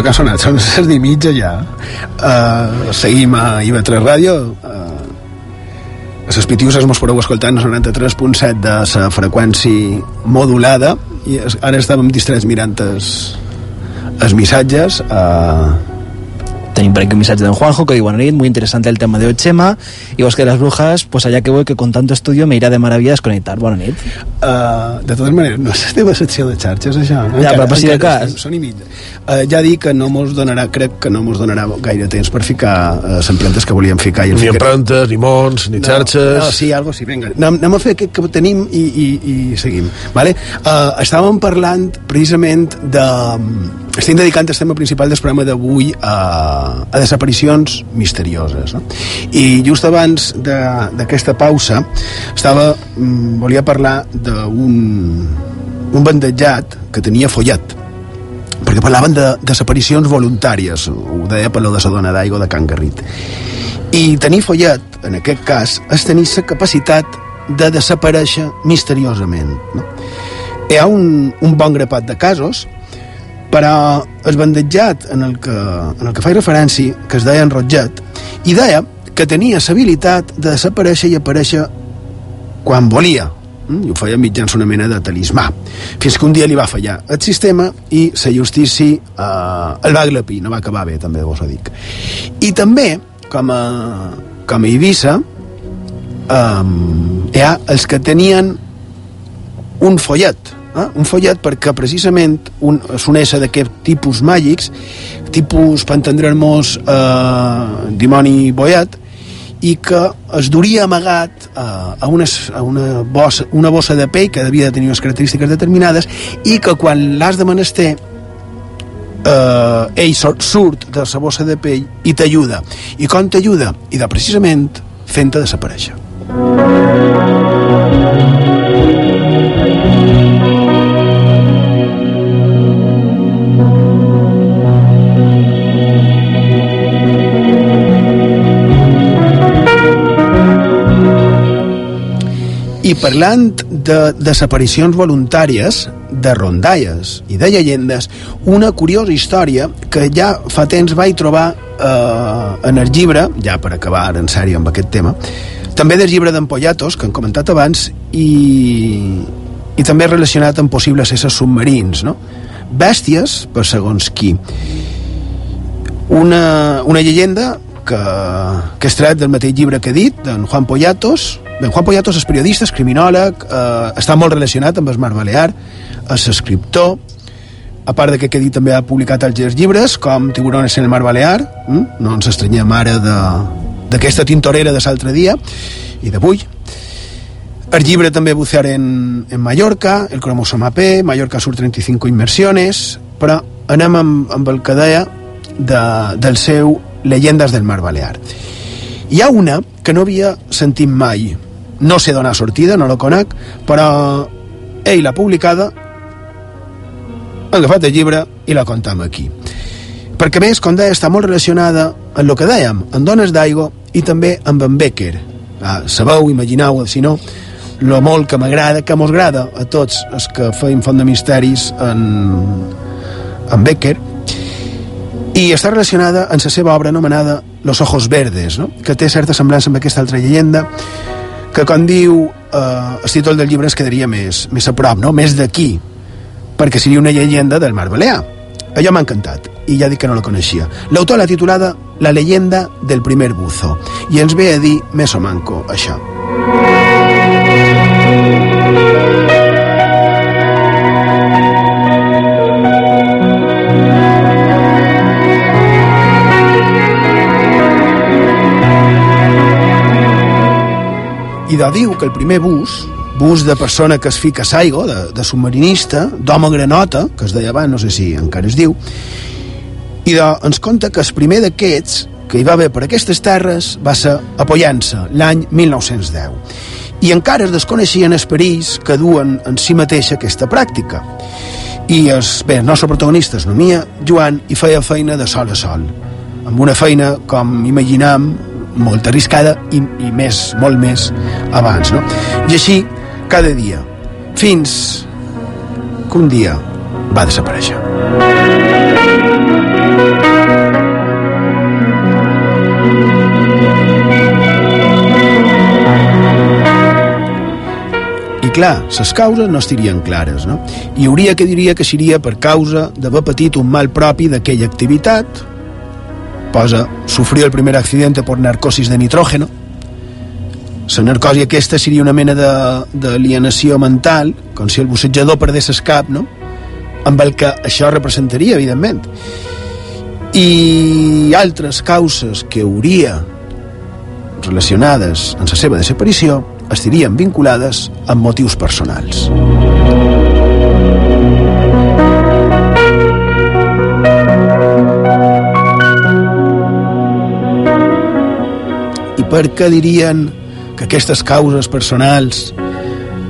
Que ha sonat són les i mitja ja. Uh, seguim a IB3 Ràdio. Uh, a les pitiuses mos podeu escoltar en el 93.7 de la freqüència modulada i ara estàvem distrets mirant els, missatges. Uh, Tenim por aquí un mensaje de Juanjo que dice, buena nit, muy interesante el tema de hoy, Chema. Y vos que las brujas, pues allá que voy, que con tanto estudio me irá de maravilla desconectar. Buena nit. Uh, de totes maneres, no és la teva secció de xarxes, això. no? Ja, però per si de encara cas. Són, i mitja. Uh, ja dic que no mos donarà, crec que no mos donarà gaire temps per ficar uh, les empremtes que volíem ficar. I Ni ficarem. empremtes, ni mons, ni xarxes... No, sí, algo sí, vinga. Anem, anem a fer aquest que tenim i, i, i seguim. Vale? Uh, estàvem parlant precisament de... Estem dedicant el tema principal del programa d'avui a, a desaparicions misterioses. No? I just abans de- d'aquesta pausa estava, mm, volia parlar d'un un bandejat que tenia follet perquè parlaven de desaparicions voluntàries ho deia per lo de la dona d'aigua de Can Garrit i tenir follet, en aquest cas, és tenir la capacitat de desaparèixer misteriosament. No? Hi ha un, un bon grapat de casos, però el bandejat en el que, en el que faig referència, que es deia enrotllat, i deia que tenia l'habilitat de desaparèixer i aparèixer quan volia, Mm, i ho feia mitjans una mena de talismà. Fins que un dia li va fallar el sistema i la justícia eh, el va glapir, no va acabar bé també vos ho dic. I també com a, com a Eivissa eh, hi ha els que tenien un follet eh? un follet perquè precisament un, és un ésser d'aquest tipus màgics tipus, per entendre'ns eh, dimoni boiat i que es duria amagat a, una, a una, bossa, una bossa de pell que devia de tenir unes característiques determinades i que quan l'has de menester eh, ell surt, de la bossa de pell i t'ajuda i com t'ajuda? i de precisament fent-te desaparèixer I parlant de desaparicions voluntàries, de rondalles i de llegendes, una curiosa història que ja fa temps vaig trobar eh, en el llibre, ja per acabar en sèrio amb aquest tema, també del llibre d'Empollatos, que han comentat abans, i, i també relacionat amb possibles éssers submarins, no? Bèsties, per segons qui. Una, una llegenda que, que és tret del mateix llibre que he dit, d'en Juan Pollatos. Ben, Juan Pollatos és periodista, és criminòleg, eh, està molt relacionat amb el Mar Balear, és escriptor, a part de que aquest també ha publicat altres llibres, com Tiburones en el Mar Balear, hm? no ens estranyem ara d'aquesta tintorera de l'altre dia i d'avui. el llibre també bucear en, en Mallorca, el cromosoma P, Mallorca sur 35 inmersiones, però anem amb, amb el que deia de, del seu Leyendas del Mar Balear. Hi ha una que no havia sentit mai, no sé donar sortida, no la conec, però ell l'ha publicada, ha agafat el llibre i la contam aquí. Perquè més, com deia, està molt relacionada amb el que dèiem, amb Dones d'Aigua i també amb en Becker. Ah, sabeu, imagineu, si no, lo molt que m'agrada, que mos a tots els que feim font de misteris en, en Becker, i està relacionada amb la seva obra anomenada Los ojos verdes, no? que té certa semblança amb aquesta altra llegenda, que com diu eh, el títol del llibre es quedaria més, més a prop, no? més d'aquí, perquè seria una llegenda del Mar Balear. Allò m'ha encantat, i ja dic que no la coneixia. L'autor l'ha titulada La leyenda del primer buzo, i ens ve a dir més o manco això. I de diu que el primer bus, bus de persona que es fica a Saigo, de, de submarinista, d'home granota, que es deia abans, no sé si encara es diu, i de, ens conta que el primer d'aquests que hi va haver per aquestes terres va ser a Pollença, l'any 1910. I encara es desconeixien els perills que duen en si mateixa aquesta pràctica. I els, bé, el nostre protagonista es nomia Joan i feia feina de sol a sol, amb una feina, com imaginam, molt arriscada i, i més, molt més abans, no? I així, cada dia, fins que un dia va desaparèixer. I clar, les causes no estirien clares, no? I hauria que diria que seria per causa d'haver patit un mal propi d'aquella activitat, posa, sufrió el primer accidente por narcosis de nitrógeno. La narcosi aquesta seria una mena d'alienació mental, com si el bussejador perdés el cap, no? amb el que això representaria, evidentment. I altres causes que hauria relacionades amb la seva desaparició estarien vinculades amb motius personals. Per què dirien que aquestes causes personals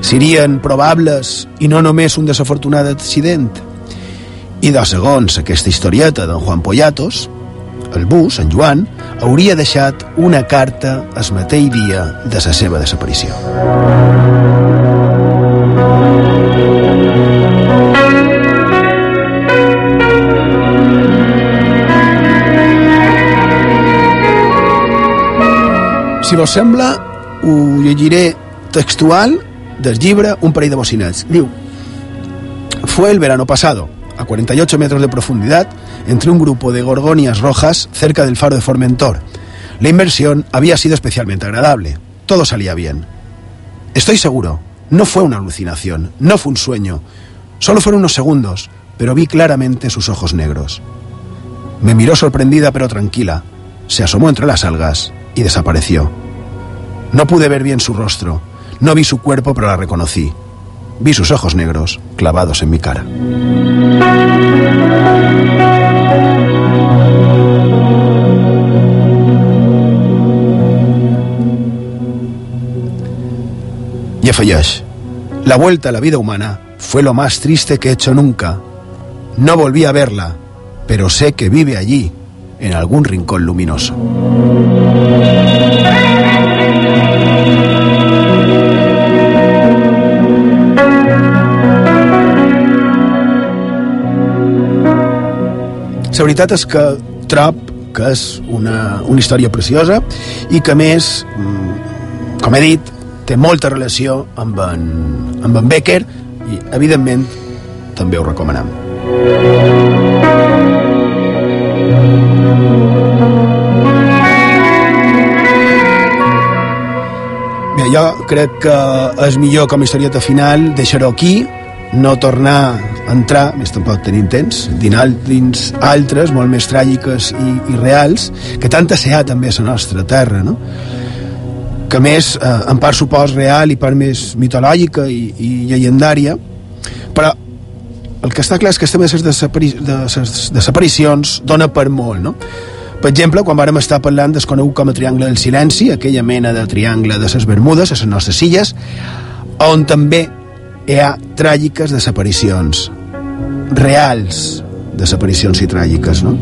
serien probables i no només un desafortunat accident? I de segons aquesta historieta d'en Juan Poyatos, el bus, en Joan, hauria deixat una carta el mateix dia de la seva desaparició. Si vos sembla, ho llegiré textual del llibre Un parell de bocinets. Fue el verano pasado, a 48 metros de profundidad, entre un grupo de gorgonias rojas cerca del faro de Formentor. La inversión había sido especialmente agradable. Todo salía bien. Estoy seguro, no fue una alucinación, no fue un sueño. Solo fueron unos segundos, pero vi claramente sus ojos negros. Me miró sorprendida pero tranquila. Se asomó entre las algas y desapareció. No pude ver bien su rostro, no vi su cuerpo, pero la reconocí. Vi sus ojos negros clavados en mi cara. Afegeix, la vuelta a la vida humana fue lo más triste que he hecho nunca. No volví a verla, pero sé que vive allí, en algún rincón luminoso. La veritat és que trob que és una, una història preciosa i que més, mm, com he dit, té molta relació amb en, amb en Becker i, evidentment, també ho recomanem. Bé, jo crec que és millor com a historieta final deixar-ho aquí, no tornar a entrar, més tampoc tenim temps, dins altres, molt més tràgiques i, i reals, que tanta se ha també a la nostra terra, no? que més eh, en part supos real i part més mitològica i, i llegendària però el que està clar és que estem de les desapari de desaparicions dona per molt no? Per exemple, quan vàrem estar parlant del conegut com a Triangle del Silenci, aquella mena de triangle de les Bermudes, a les nostres illes, on també hi ha tràgiques desaparicions reals desaparicions i tràgiques, no?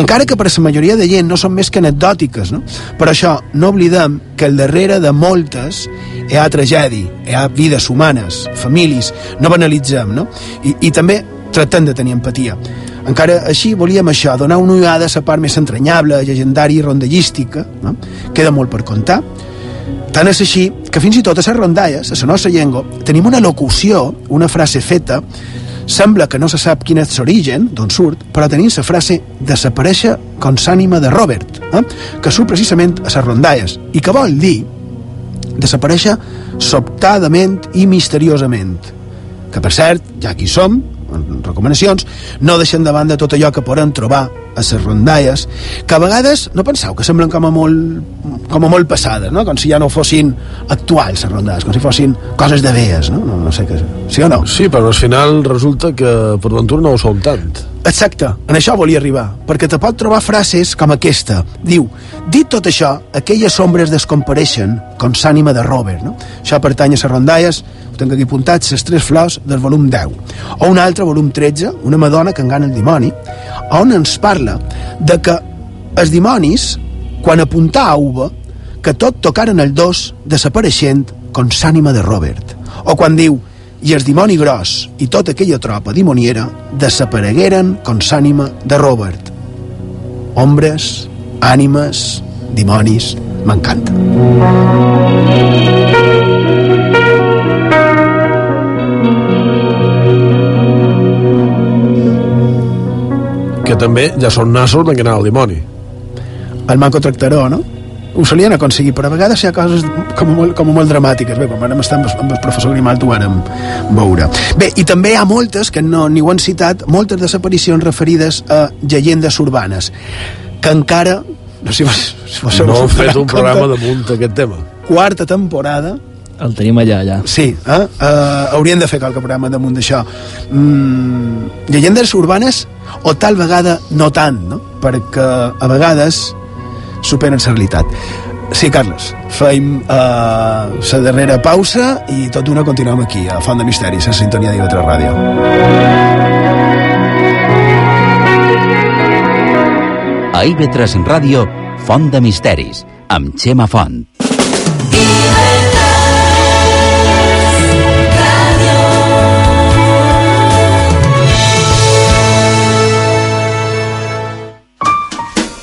Encara que per a la majoria de gent no són més que anecdòtiques, no? Per això no oblidem que al darrere de moltes hi ha tragèdia, hi ha vides humanes, famílies, no banalitzem, no? I, i també tractem de tenir empatia. Encara així volíem això, donar una ullada a la part més entranyable, llegendària i rondellística, no? Queda molt per contar. Tant és així que fins i tot a les rondalles, a la nostra llengua, tenim una locució, una frase feta, Sembla que no se sap quin és l'origen, d'on surt, però tenim la frase desaparèixer com s'ànima de Robert, eh? que surt precisament a les rondalles, i que vol dir desaparèixer sobtadament i misteriosament. Que, per cert, ja aquí som, recomanacions, no deixen de banda tot allò que podem trobar a les rondalles, que a vegades no penseu que semblen com a molt, com a molt passades, no? com si ja no fossin actuals les rondalles, com si fossin coses de vees, no? No, no sé què... Sí o no? Sí, però al final resulta que per ventura no ho som tant. Exacte, en això volia arribar, perquè te pot trobar frases com aquesta. Diu, dit tot això, aquelles ombres descompareixen com s'ànima de Robert, no? Això pertany a les rondalles, ho tinc aquí apuntat, les tres flors del volum 10. O un altre, volum 13, una madona que engana el dimoni, on ens parla de que els dimonis, quan apuntar a uva, que tot tocaren el dos desapareixent com s'ànima de Robert. O quan diu, i el dimoni gros i tota aquella tropa dimoniera desaparegueren com s'ànima de Robert. Ombres, ànimes, dimonis, m'encanta. Que també ja són nassos d'enganar el dimoni. El manco tractaró, no? ho solien aconseguir, però a vegades hi ha coses com molt, com molt dramàtiques. Bé, quan vam estar amb, amb el professor Grimal ho vàrem veure. Bé, i també hi ha moltes, que no, ni ho han citat, moltes desaparicions referides a llegendes urbanes, que encara... No sé si vos, no han fet un programa damunt aquest tema. Quarta temporada, el tenim allà, allà. Sí, eh? Uh, hauríem de fer qualque programa damunt d'això. Mm, llegendes urbanes, o tal vegada no tant, no? Perquè a vegades superen la realitat. Sí, Carles, feim la uh, darrera pausa i tot d'una continuem aquí, a Font de Misteris, a Sintonia d'Ivetra Ràdio. A IB3 Ràdio, Font de Misteris, amb Xema Font.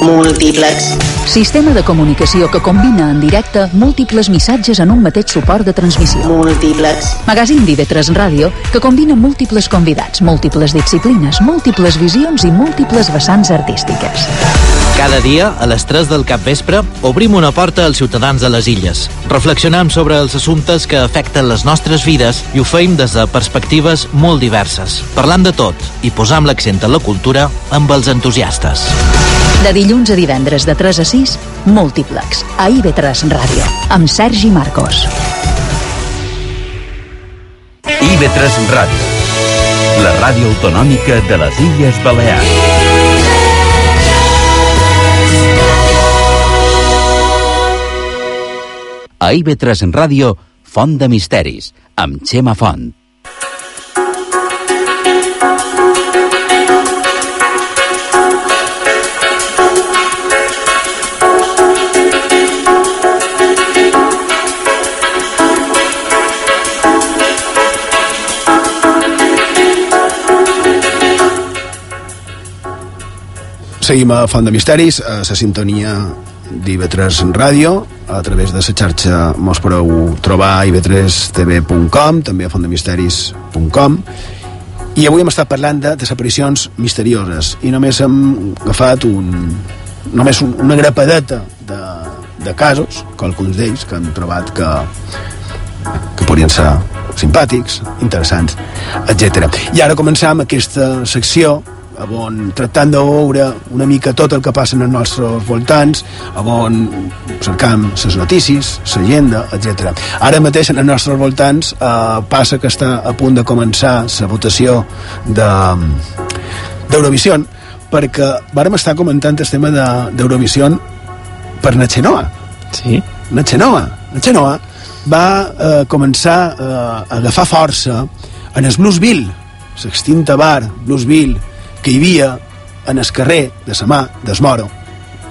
Múltiplex. Sistema de comunicació que combina en directe múltiples missatges en un mateix suport de transmissió. Múltiplex. Magazín d'IV3 Ràdio que combina múltiples convidats, múltiples disciplines, múltiples visions i múltiples vessants artístiques. Cada dia, a les 3 del cap vespre, obrim una porta als ciutadans de les illes. Reflexionem sobre els assumptes que afecten les nostres vides i ho feim des de perspectives molt diverses, parlant de tot i posam l'accent en la cultura amb els entusiastes. De dilluns a divendres de 3 a 6, Múltiplex, a IB3 Ràdio, amb Sergi Marcos. IB3 Ràdio, la ràdio autonòmica de les Illes Balears. A IB3 Ràdio, Font de Misteris, amb Xema Font. Seguim a Font de Misteris, a la sintonia d'IV3 Ràdio a través de la xarxa mos podeu trobar a ib3tv.com també a fondemisteris.com i avui hem estat parlant de desaparicions misterioses i només hem agafat un, només un, una grapadeta de, de casos, alguns d'ells que hem trobat que, que podrien ser simpàtics, interessants, etc. I ara començam aquesta secció on tractant de veure una mica tot el que passa en els nostres voltants, on cercam les notícies, la llegenda, etc. Ara mateix en els nostres voltants eh, passa que està a punt de començar la votació d'Eurovisió, de, perquè vàrem estar comentant el tema d'Eurovisió de, per Nachenoa. Sí. Nachenoa. Nachenoa va eh, començar eh, a agafar força en el Bluesville, l'extinta bar Bluesville, que hi havia en el carrer de Samà, d'Esmoro,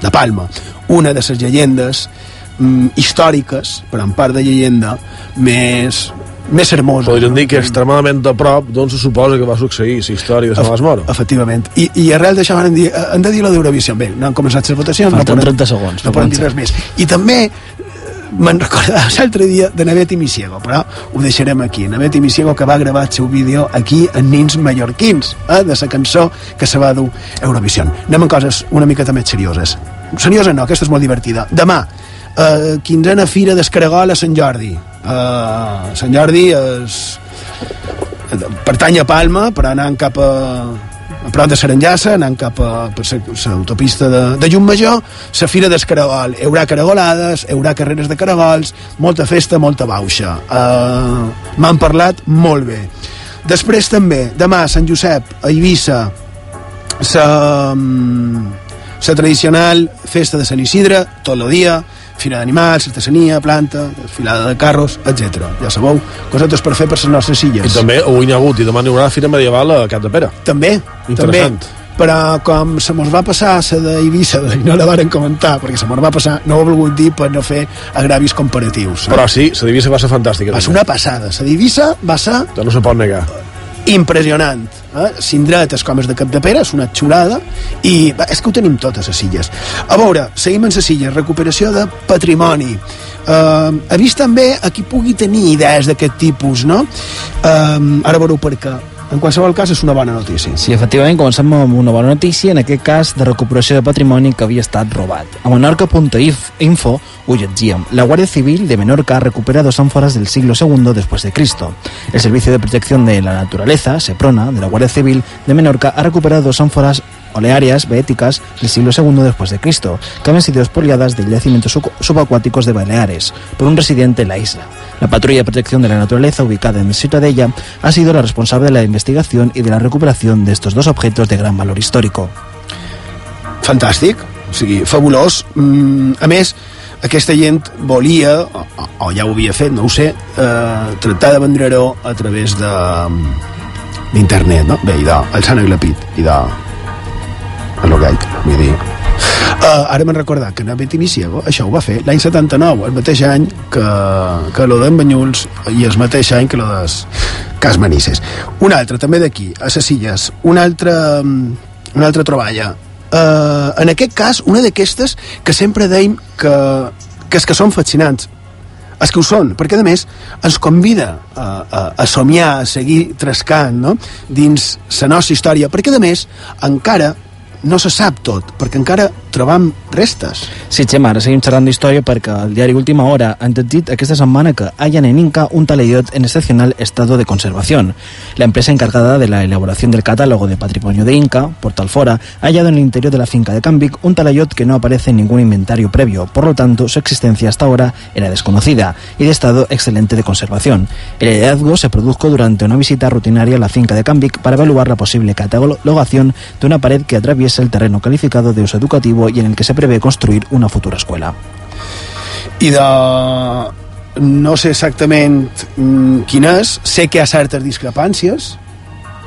de Palma, una de les llegendes mm, històriques, per en part de llegenda, més, més hermosa. Podríem dir que extremadament a prop d'on se suposa que va succeir la història de Sant Esmoro. Efectivament. I, I arrel d'això han, dir, han de dir la d'Eurovisió. Bé, no han començat les votacions. Falten no poden, 30 segons. No poden dir res més. I també me'n recordava l'altre dia de Navet i Misiego, però ho deixarem aquí. Navet i Misiego que va gravar el seu vídeo aquí en Nins Mallorquins, eh, de la cançó que se va dur Eurovisió. Anem en coses una miqueta més serioses. Serioses no, aquesta és molt divertida. Demà, eh, quinzena fira d'Escaragol a Sant Jordi. Eh, Sant Jordi és pertany a Palma, però anant cap a, a prop de Saranjassa, anant cap a l'autopista de, de Llumajor, la Fira d'Escaragol. Hi haurà caragolades, hi haurà carreres de caragols, molta festa, molta bauxa. Uh, M'han parlat molt bé. Després també, demà, Sant Josep, a Eivissa, la, la tradicional festa de Sant Isidre, tot el dia, fira d'animals, artesania, planta, desfilada de carros, etc. Ja sabeu, cosetes per fer per les nostres illes. I també avui n'hi ha hagut, i demà n'hi haurà fira medieval a Cap de Pere. També, també. Però com se mos va passar la d'Eivissa i no la varen comentar, perquè se mos va passar, no ho he volgut dir per no fer agravis comparatius. Però sí, la d'Eivissa va ser fantàstica. Va ser una passada. La d'Eivissa va ser... No se pot negar impressionant. Eh? Cindret, és com és de Cap de Pere, és una xulada, i és que ho tenim totes les illes. A veure, seguim en les illes, recuperació de patrimoni. Uh, he vist també a qui pugui tenir idees d'aquest tipus, no? Uh, ara veureu per què en qualsevol cas és una bona notícia. Sí, efectivament, comencem amb una bona notícia, en aquest cas de recuperació de patrimoni que havia estat robat. A menorca.info ho llegíem. La Guardia Civil de Menorca recupera dos ánforas del siglo II después de Cristo. El Servicio de Protección de la Naturaleza, SEPRONA, de la Guardia Civil de Menorca, ha recuperado dos ánforas olearias beéticas del siglo II después de Cristo, que habían sido expoliadas del yacimientos subacuáticos de Baleares por un residente en la isla. La patrulla de protección de la naturaleza ubicada en Ciutadella ha sido la responsable de la investigación y de la recuperación de estos dos objetos de gran valor histórico. Fantàstic, o sigui, fabulós. Mm, a més, aquesta gent volia, o, o ja ho havia fet, no ho sé, eh, tractar de vendre-ho a través de d'internet, no? Bé, i de el Sant Aglapit, i de el Gait, vull dir Uh, ara me'n recordat que Navet Iniciego això ho va fer l'any 79, el mateix any que, que lo d'en Banyuls i el mateix any que lo de Cas Manises. Un altre, també d'aquí, a les Illes, una altra, una altra troballa. Uh, en aquest cas, una d'aquestes que sempre deim que, que és que són fascinants els que ho són, perquè a més ens convida a, a, a somiar, a seguir trascant no? dins la nostra història, perquè a més encara no se sap tot, perquè encara trobam restes. Sí, Xema, ara seguim xerrant d'història perquè el diari Última Hora ha dit aquesta setmana que hayan en Inca un talayot en excepcional estado de conservación. La empresa encargada de la elaboración del catálogo de patrimonio de Inca, Portalfora, ha hallado en el interior de la finca de Cambic un talayot que no aparece en ningún inventario previo, por lo tanto su existencia hasta ahora era desconocida y de estado excelente de conservación. El hallazgo se produjo durante una visita rutinaria a la finca de Cambic para evaluar la posible catalogación de una pared que atraviesa el terreno calificado de uso educativo y en el que se prevé construir una futura escuela. I de... no sé exactament mm, quin és, sé que hi ha certes discrepàncies,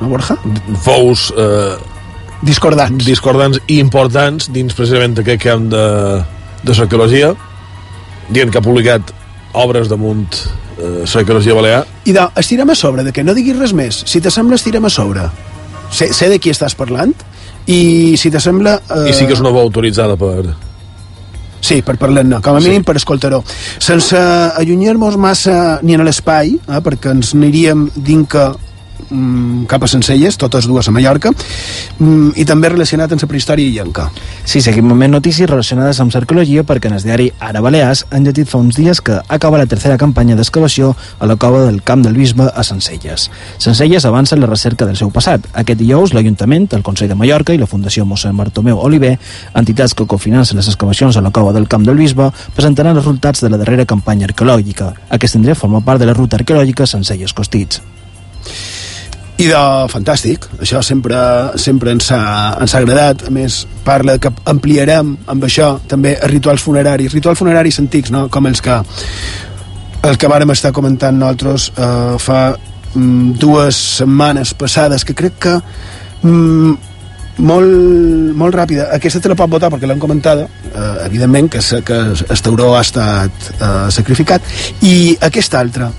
no, Borja? Fous... Eh, discordants. Discordants i importants dins precisament aquest camp de, de l'arqueologia, dient que ha publicat obres damunt eh, l'arqueologia balear. I de, estirem a sobre, de que no diguis res més. Si t'assembla, estirem a sobre. Sé, sé de qui estàs parlant, i si t'assembla... Eh... I sí que és una veu autoritzada per... Sí, per parlar-ne, com a mínim sí. per escoltar-ho. Sense allunyar-nos massa ni en l'espai, eh, perquè ens aniríem mm, cap a Sencelles, totes dues a Mallorca, mm, i també relacionat amb la prehistòria illenca. Sí, seguim moment notícies relacionades amb l'arqueologia perquè en el diari Ara Balears han llegit fa uns dies que acaba la tercera campanya d'excavació a la cova del Camp del Bisbe a Sencelles. Sencelles avança en la recerca del seu passat. Aquest dijous l'Ajuntament, el Consell de Mallorca i la Fundació mossèn Bartomeu Oliver, entitats que cofinancen les excavacions a la cova del Camp del Bisbe, presentaran els resultats de la darrera campanya arqueològica. Aquest indret forma part de la ruta arqueològica Sencelles-Costits i de fantàstic, això sempre, sempre ens, ha, ens ha agradat. A més parla que ampliarem amb això també els rituals funeraris. Rituals funeraris antics, no? com els que els que vàrem estar comentant nosaltres eh, fa mm, dues setmanes passades que crec que mm, molt, molt ràpida. Aquesta te la pot votar perquè l'hem comentada. Eh, evidentment que, que el tauró ha estat eh, sacrificat. I aquesta altra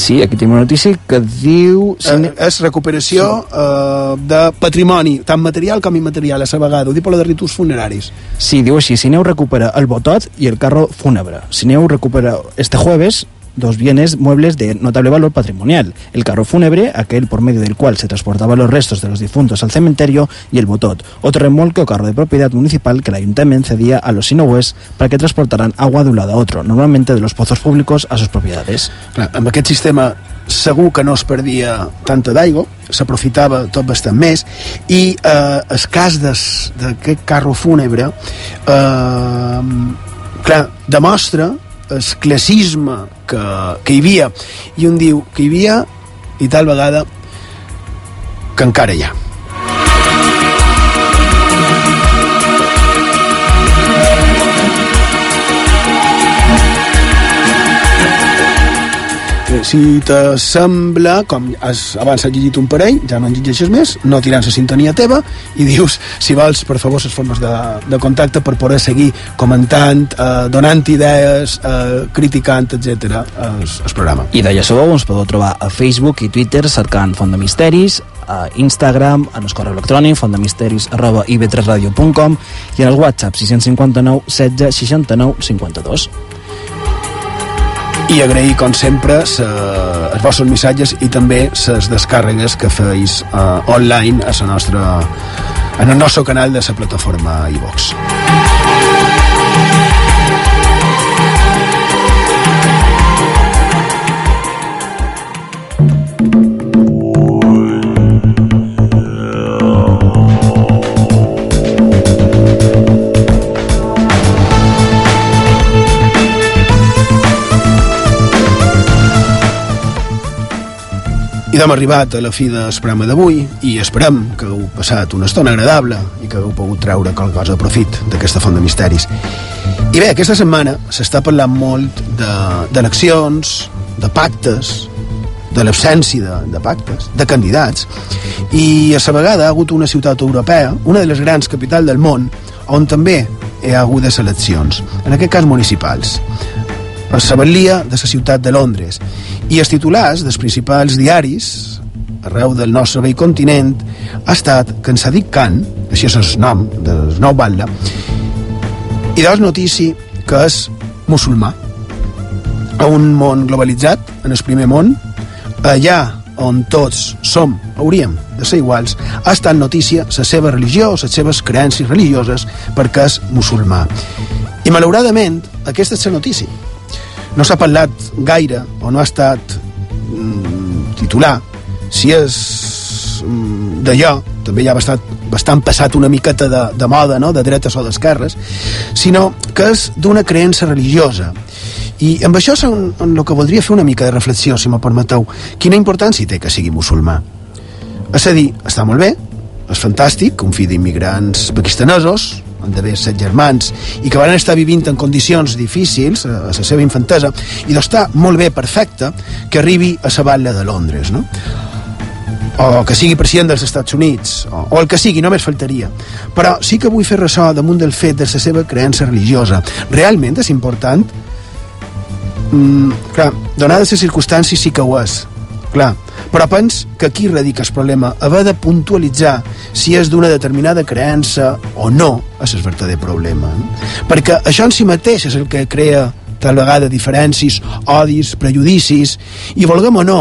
Sí, aquí tenim una notícia que diu... Eh, és recuperació sí. eh, de patrimoni, tant material com immaterial, a la vegada. Ho diu per de ritus funeraris. Sí, diu així, Sineu recupera el botot i el carro fúnebre. Sineu recupera este jueves dos bienes muebles de notable valor patrimonial, el carro fúnebre, aquel por medio del cual se transportaban los restos de los difuntos al cementerio, y el botot, otro remolque o carro de propiedad municipal que el ayuntamiento cedía a los sinowes para que transportaran agua de un lado a otro, normalmente de los pozos públicos a sus propiedades. Clar, amb aquest sistema segur que no es perdia tanta d'aigua, s'aprofitava tot bastant més, i eh, el cas d'aquest carro fúnebre eh, clar, demostra el classisme que, que hi havia. I un diu que hi havia i tal vegada que encara hi ha si te sembla, com has, abans has llegit un parell, ja no en llegeixes més, no tirant la sintonia teva i dius, si vols, per favor, les formes de, de contacte per poder seguir comentant, eh, donant idees, eh, criticant, etc. El, el programa. I d'allà sabeu, ens podeu trobar a Facebook i Twitter cercant Font de Misteris, a Instagram, en el correu electrònic fondemisteris arroba ib3radio.com i en el WhatsApp 659 16 69 52 i agrair com sempre els vostres missatges i també les descàrregues que feis uh, online a la nostra en el nostre canal de la plataforma iVox. Hem arribat a la fi del programa d'avui i esperem que heu passat una estona agradable i que heu pogut treure qualque cosa de profit d'aquesta font de misteris. I bé, aquesta setmana s'està parlant molt d'eleccions, de, de pactes, de l'absència de, de pactes, de candidats, i a la vegada ha hagut una ciutat europea, una de les grans capitals del món, on també hi ha hagut eleccions, en aquest cas municipals a la de la ciutat de Londres i els titulars dels principals diaris arreu del nostre vell continent ha estat que en Sadiq Khan, així és el nom del nou batlle, i dos notícia que és musulmà. A un món globalitzat, en el primer món, allà on tots som, hauríem de ser iguals, ha estat notícia la seva religió, les seves creences religioses, perquè és musulmà. I malauradament, aquesta és la notícia no s'ha parlat gaire o no ha estat mm, titular si és mm, d'allò també ja ha bastant, bastant passat una miqueta de, de moda, no? de dretes o d'esquerres, sinó que és d'una creença religiosa. I amb això és en el que voldria fer una mica de reflexió, si me permeteu. Quina importància té que sigui musulmà? És a dir, està molt bé, és fantàstic, un fill d'immigrants pakistanesos, han d'haver set germans, i que van estar vivint en condicions difícils a, a la seva infantesa, i d'estar molt bé, perfecte, que arribi a la batlla de Londres, no? o que sigui president dels Estats Units, o, o el que sigui, només faltaria. Però sí que vull fer ressò damunt del fet de la seva creença religiosa. Realment és important? Mm, clar, donades les circumstàncies sí que ho és. Clar. Però pens que aquí radica el problema, haver de puntualitzar si és d'una determinada creença o no és el verdader problema. No? Perquè això en si mateix és el que crea tal vegada diferències, odis, prejudicis, i volguem o no,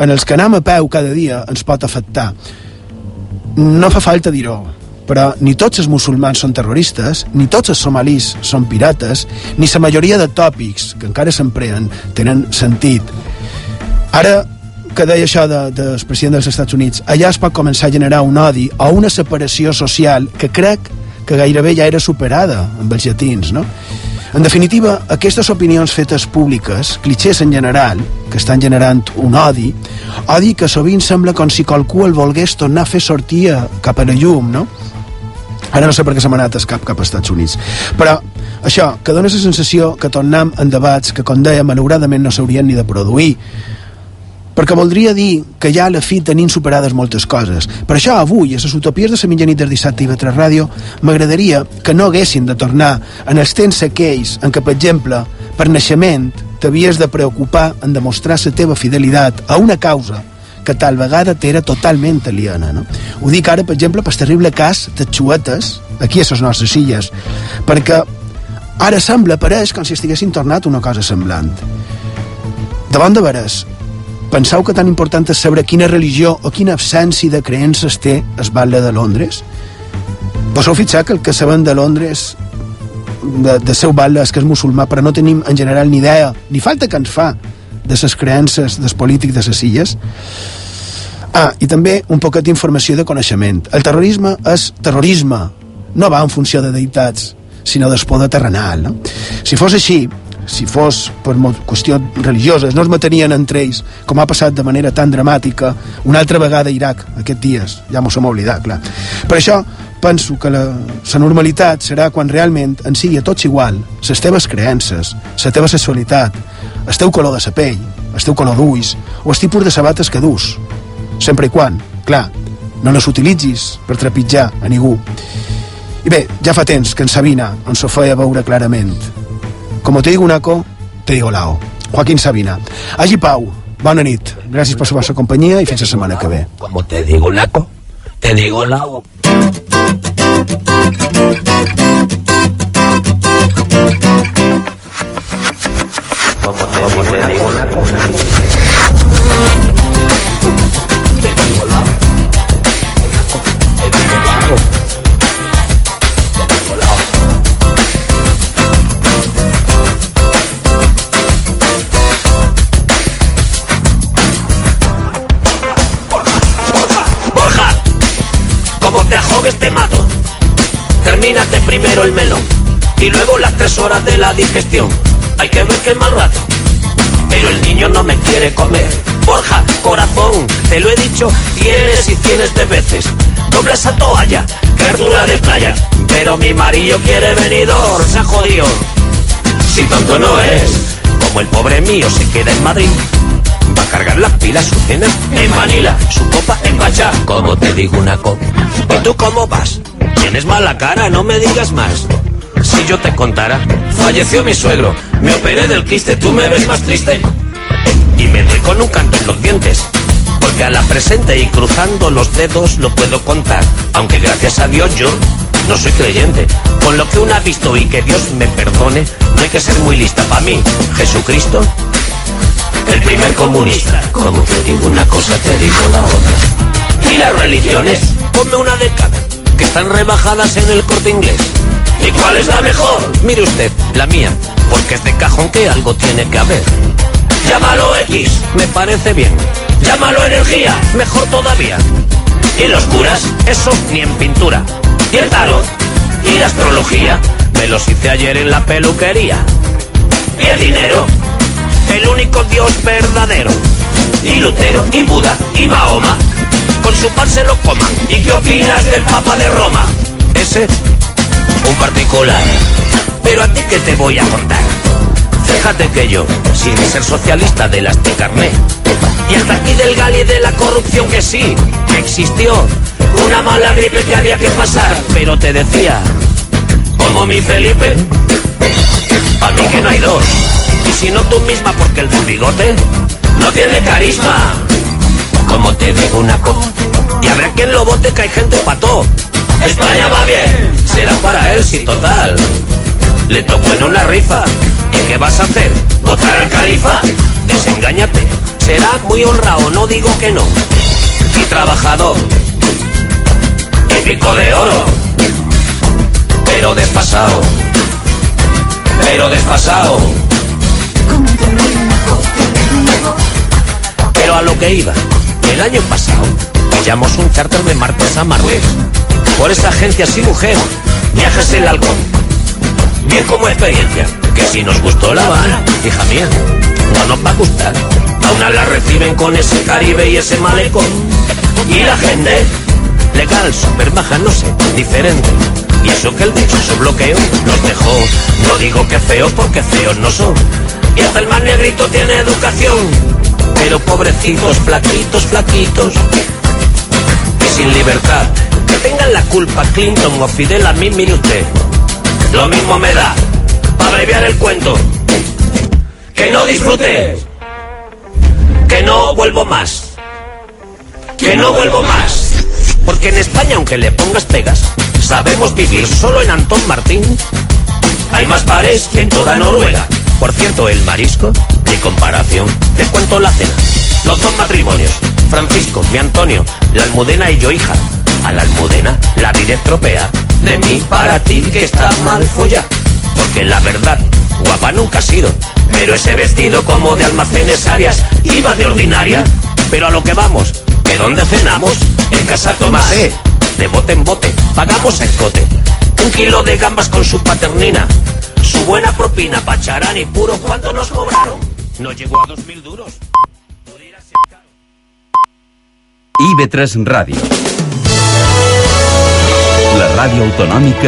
en els que anem a peu cada dia ens pot afectar. No fa falta dir-ho, però ni tots els musulmans són terroristes, ni tots els somalis són pirates, ni la majoria de tòpics que encara s'empreen tenen sentit. Ara que deia això de, del president dels Estats Units, allà es pot començar a generar un odi o una separació social que crec que gairebé ja era superada amb els llatins, no? En definitiva, aquestes opinions fetes públiques, clichés en general, que estan generant un odi, odi que sovint sembla com si qualcú el volgués tornar a fer sortir cap a la llum, no? Ara no sé per què se m'ha anat cap cap als Estats Units. Però això, que dona la sensació que tornem en debats que, com deia, malauradament no s'haurien ni de produir, perquè voldria dir que ja a la fi tenim superades moltes coses. Per això avui, a les utopies de la mitjanit del dissabte i Vetre Ràdio, m'agradaria que no haguessin de tornar en els temps aquells en què, per exemple, per naixement t'havies de preocupar en demostrar la teva fidelitat a una causa que tal vegada t'era totalment aliena. No? Ho dic ara, per exemple, pel terrible cas de xuetes, aquí a les nostres illes, perquè ara sembla, pareix, com si estiguessin tornat una cosa semblant. Davant de veres, Penseu que tan important és saber quina religió o quina absència de creences té el batlle de Londres? Vos heu fixat que el que sabem de Londres de, de seu batlle és que és musulmà però no tenim en general ni idea ni falta que ens fa de les creences dels polítics de les illes Ah, i també un poquet d'informació de coneixement. El terrorisme és terrorisme, no va en funció de deïtats, sinó del poder terrenal. No? Si fos així, si fos per qüestions religioses, no es matarien entre ells, com ha passat de manera tan dramàtica una altra vegada a Iraq, aquests dies, ja m'ho som oblidat, clar. Per això penso que la, la normalitat serà quan realment en sigui a tots igual, les teves creences, la teva sexualitat, el teu color de la pell, el teu color d'ulls, o el tipus de sabates que dus, sempre i quan, clar, no les utilitzis per trepitjar a ningú. I bé, ja fa temps que en Sabina ens ho feia veure clarament Como te digo Naco, te digo Lao. Joaquín Sabina. Allí Pau, bona nit. Gràcies per la vostra companyia i fins la setmana que ve. Como te digo Naco, te digo Lao. Como te digo Naco. te Termínate primero el melón y luego las tres horas de la digestión. Hay que ver qué mal rato. Pero el niño no me quiere comer. Borja, corazón, te lo he dicho tienes y tienes de veces. Doble esa toalla, verdura de playa. Pero mi marido quiere venidor, se ha jodido. Si tonto no es, como el pobre mío se queda en Madrid. Va a cargar las pilas su cena en Manila, su copa en Bacha. Como te digo una copa. ¿Y tú cómo vas? Tienes mala cara, no me digas más. Si yo te contara, falleció mi suegro, me operé del quiste, tú me ves más triste. Y me doy con un canto en los dientes. Porque a la presente y cruzando los dedos lo puedo contar. Aunque gracias a Dios yo no soy creyente. Con lo que uno ha visto y que Dios me perdone, no hay que ser muy lista para mí. Jesucristo el primer comunista. Como te digo una cosa, te digo la otra. Y las religiones, ponme una de cada, están rebajadas en el corte inglés. ¿Y cuál es la mejor? Mire usted, la mía, porque es de cajón que algo tiene que haber. Llámalo X, me parece bien. Llámalo energía, mejor todavía. Y los curas, eso ni en pintura. Y el tarot, y la astrología, me los hice ayer en la peluquería. Y el dinero, el único Dios verdadero. Y Lutero, y Buda, y Mahoma, con su pan se lo coman. ¿Y qué opinas del Papa de Roma? Ese, un particular. Pero a ti que te voy a contar. Fíjate que yo, sin ser socialista de las de carné, y hasta aquí del gal y de la corrupción que sí, que existió, una mala gripe que había que pasar, pero te decía, como mi Felipe, a mí que no hay dos. Y si no tú misma porque el del bigote no tiene carisma. Como te digo una cosa, y habrá quien lo vote que hay gente pató. España va bien, será para él, sí, total. Le tocó en una rifa. ¿Y qué vas a hacer? ¿Votar al califa? Desengáñate. Será muy honrado, no digo que no. Y trabajador. Y pico de oro. Pero desfasado. Pero desfasado. Pero a lo que iba, el año pasado pillamos un charter de Martes a Marruecos. Por esa agencia sí mujer, viajes el halcón. Bien como experiencia, que si nos gustó La Habana, hija mía, no nos va a gustar. A una la reciben con ese Caribe y ese malecón. Y la gente, legal, super baja, no sé, diferente. Y eso que el dichoso bloqueo nos dejó. No digo que feo porque feos no son. Y hasta el más negrito tiene educación. Pero pobrecitos, flaquitos, flaquitos. Y sin libertad. Que tengan la culpa Clinton o Fidel a mí, mire. Lo mismo me da. Para abreviar el cuento. Que no disfrute. Que no vuelvo más. Que no vuelvo más. Porque en España, aunque le pongas pegas, sabemos vivir solo en Antón Martín. Hay más bares que en toda Noruega. Por cierto, el marisco, de comparación. Te cuento la cena. Los dos matrimonios. Francisco, mi Antonio, la Almudena y yo hija. A la Almudena la vida estropea. De mí para ti que está mal folla. Porque la verdad, guapa nunca ha sido. Pero ese vestido como de almacenes áreas iba de ordinaria. Pero a lo que vamos, ¿que dónde cenamos? En casa Tomás. De bote en bote, pagamos el cote. Un kilo de gambas con su paternina. Su buena propina, pacharán y puro, ¿cuánto nos cobraron? No llegó a dos mil duros. IB3 Ràdio. La ràdio autonòmica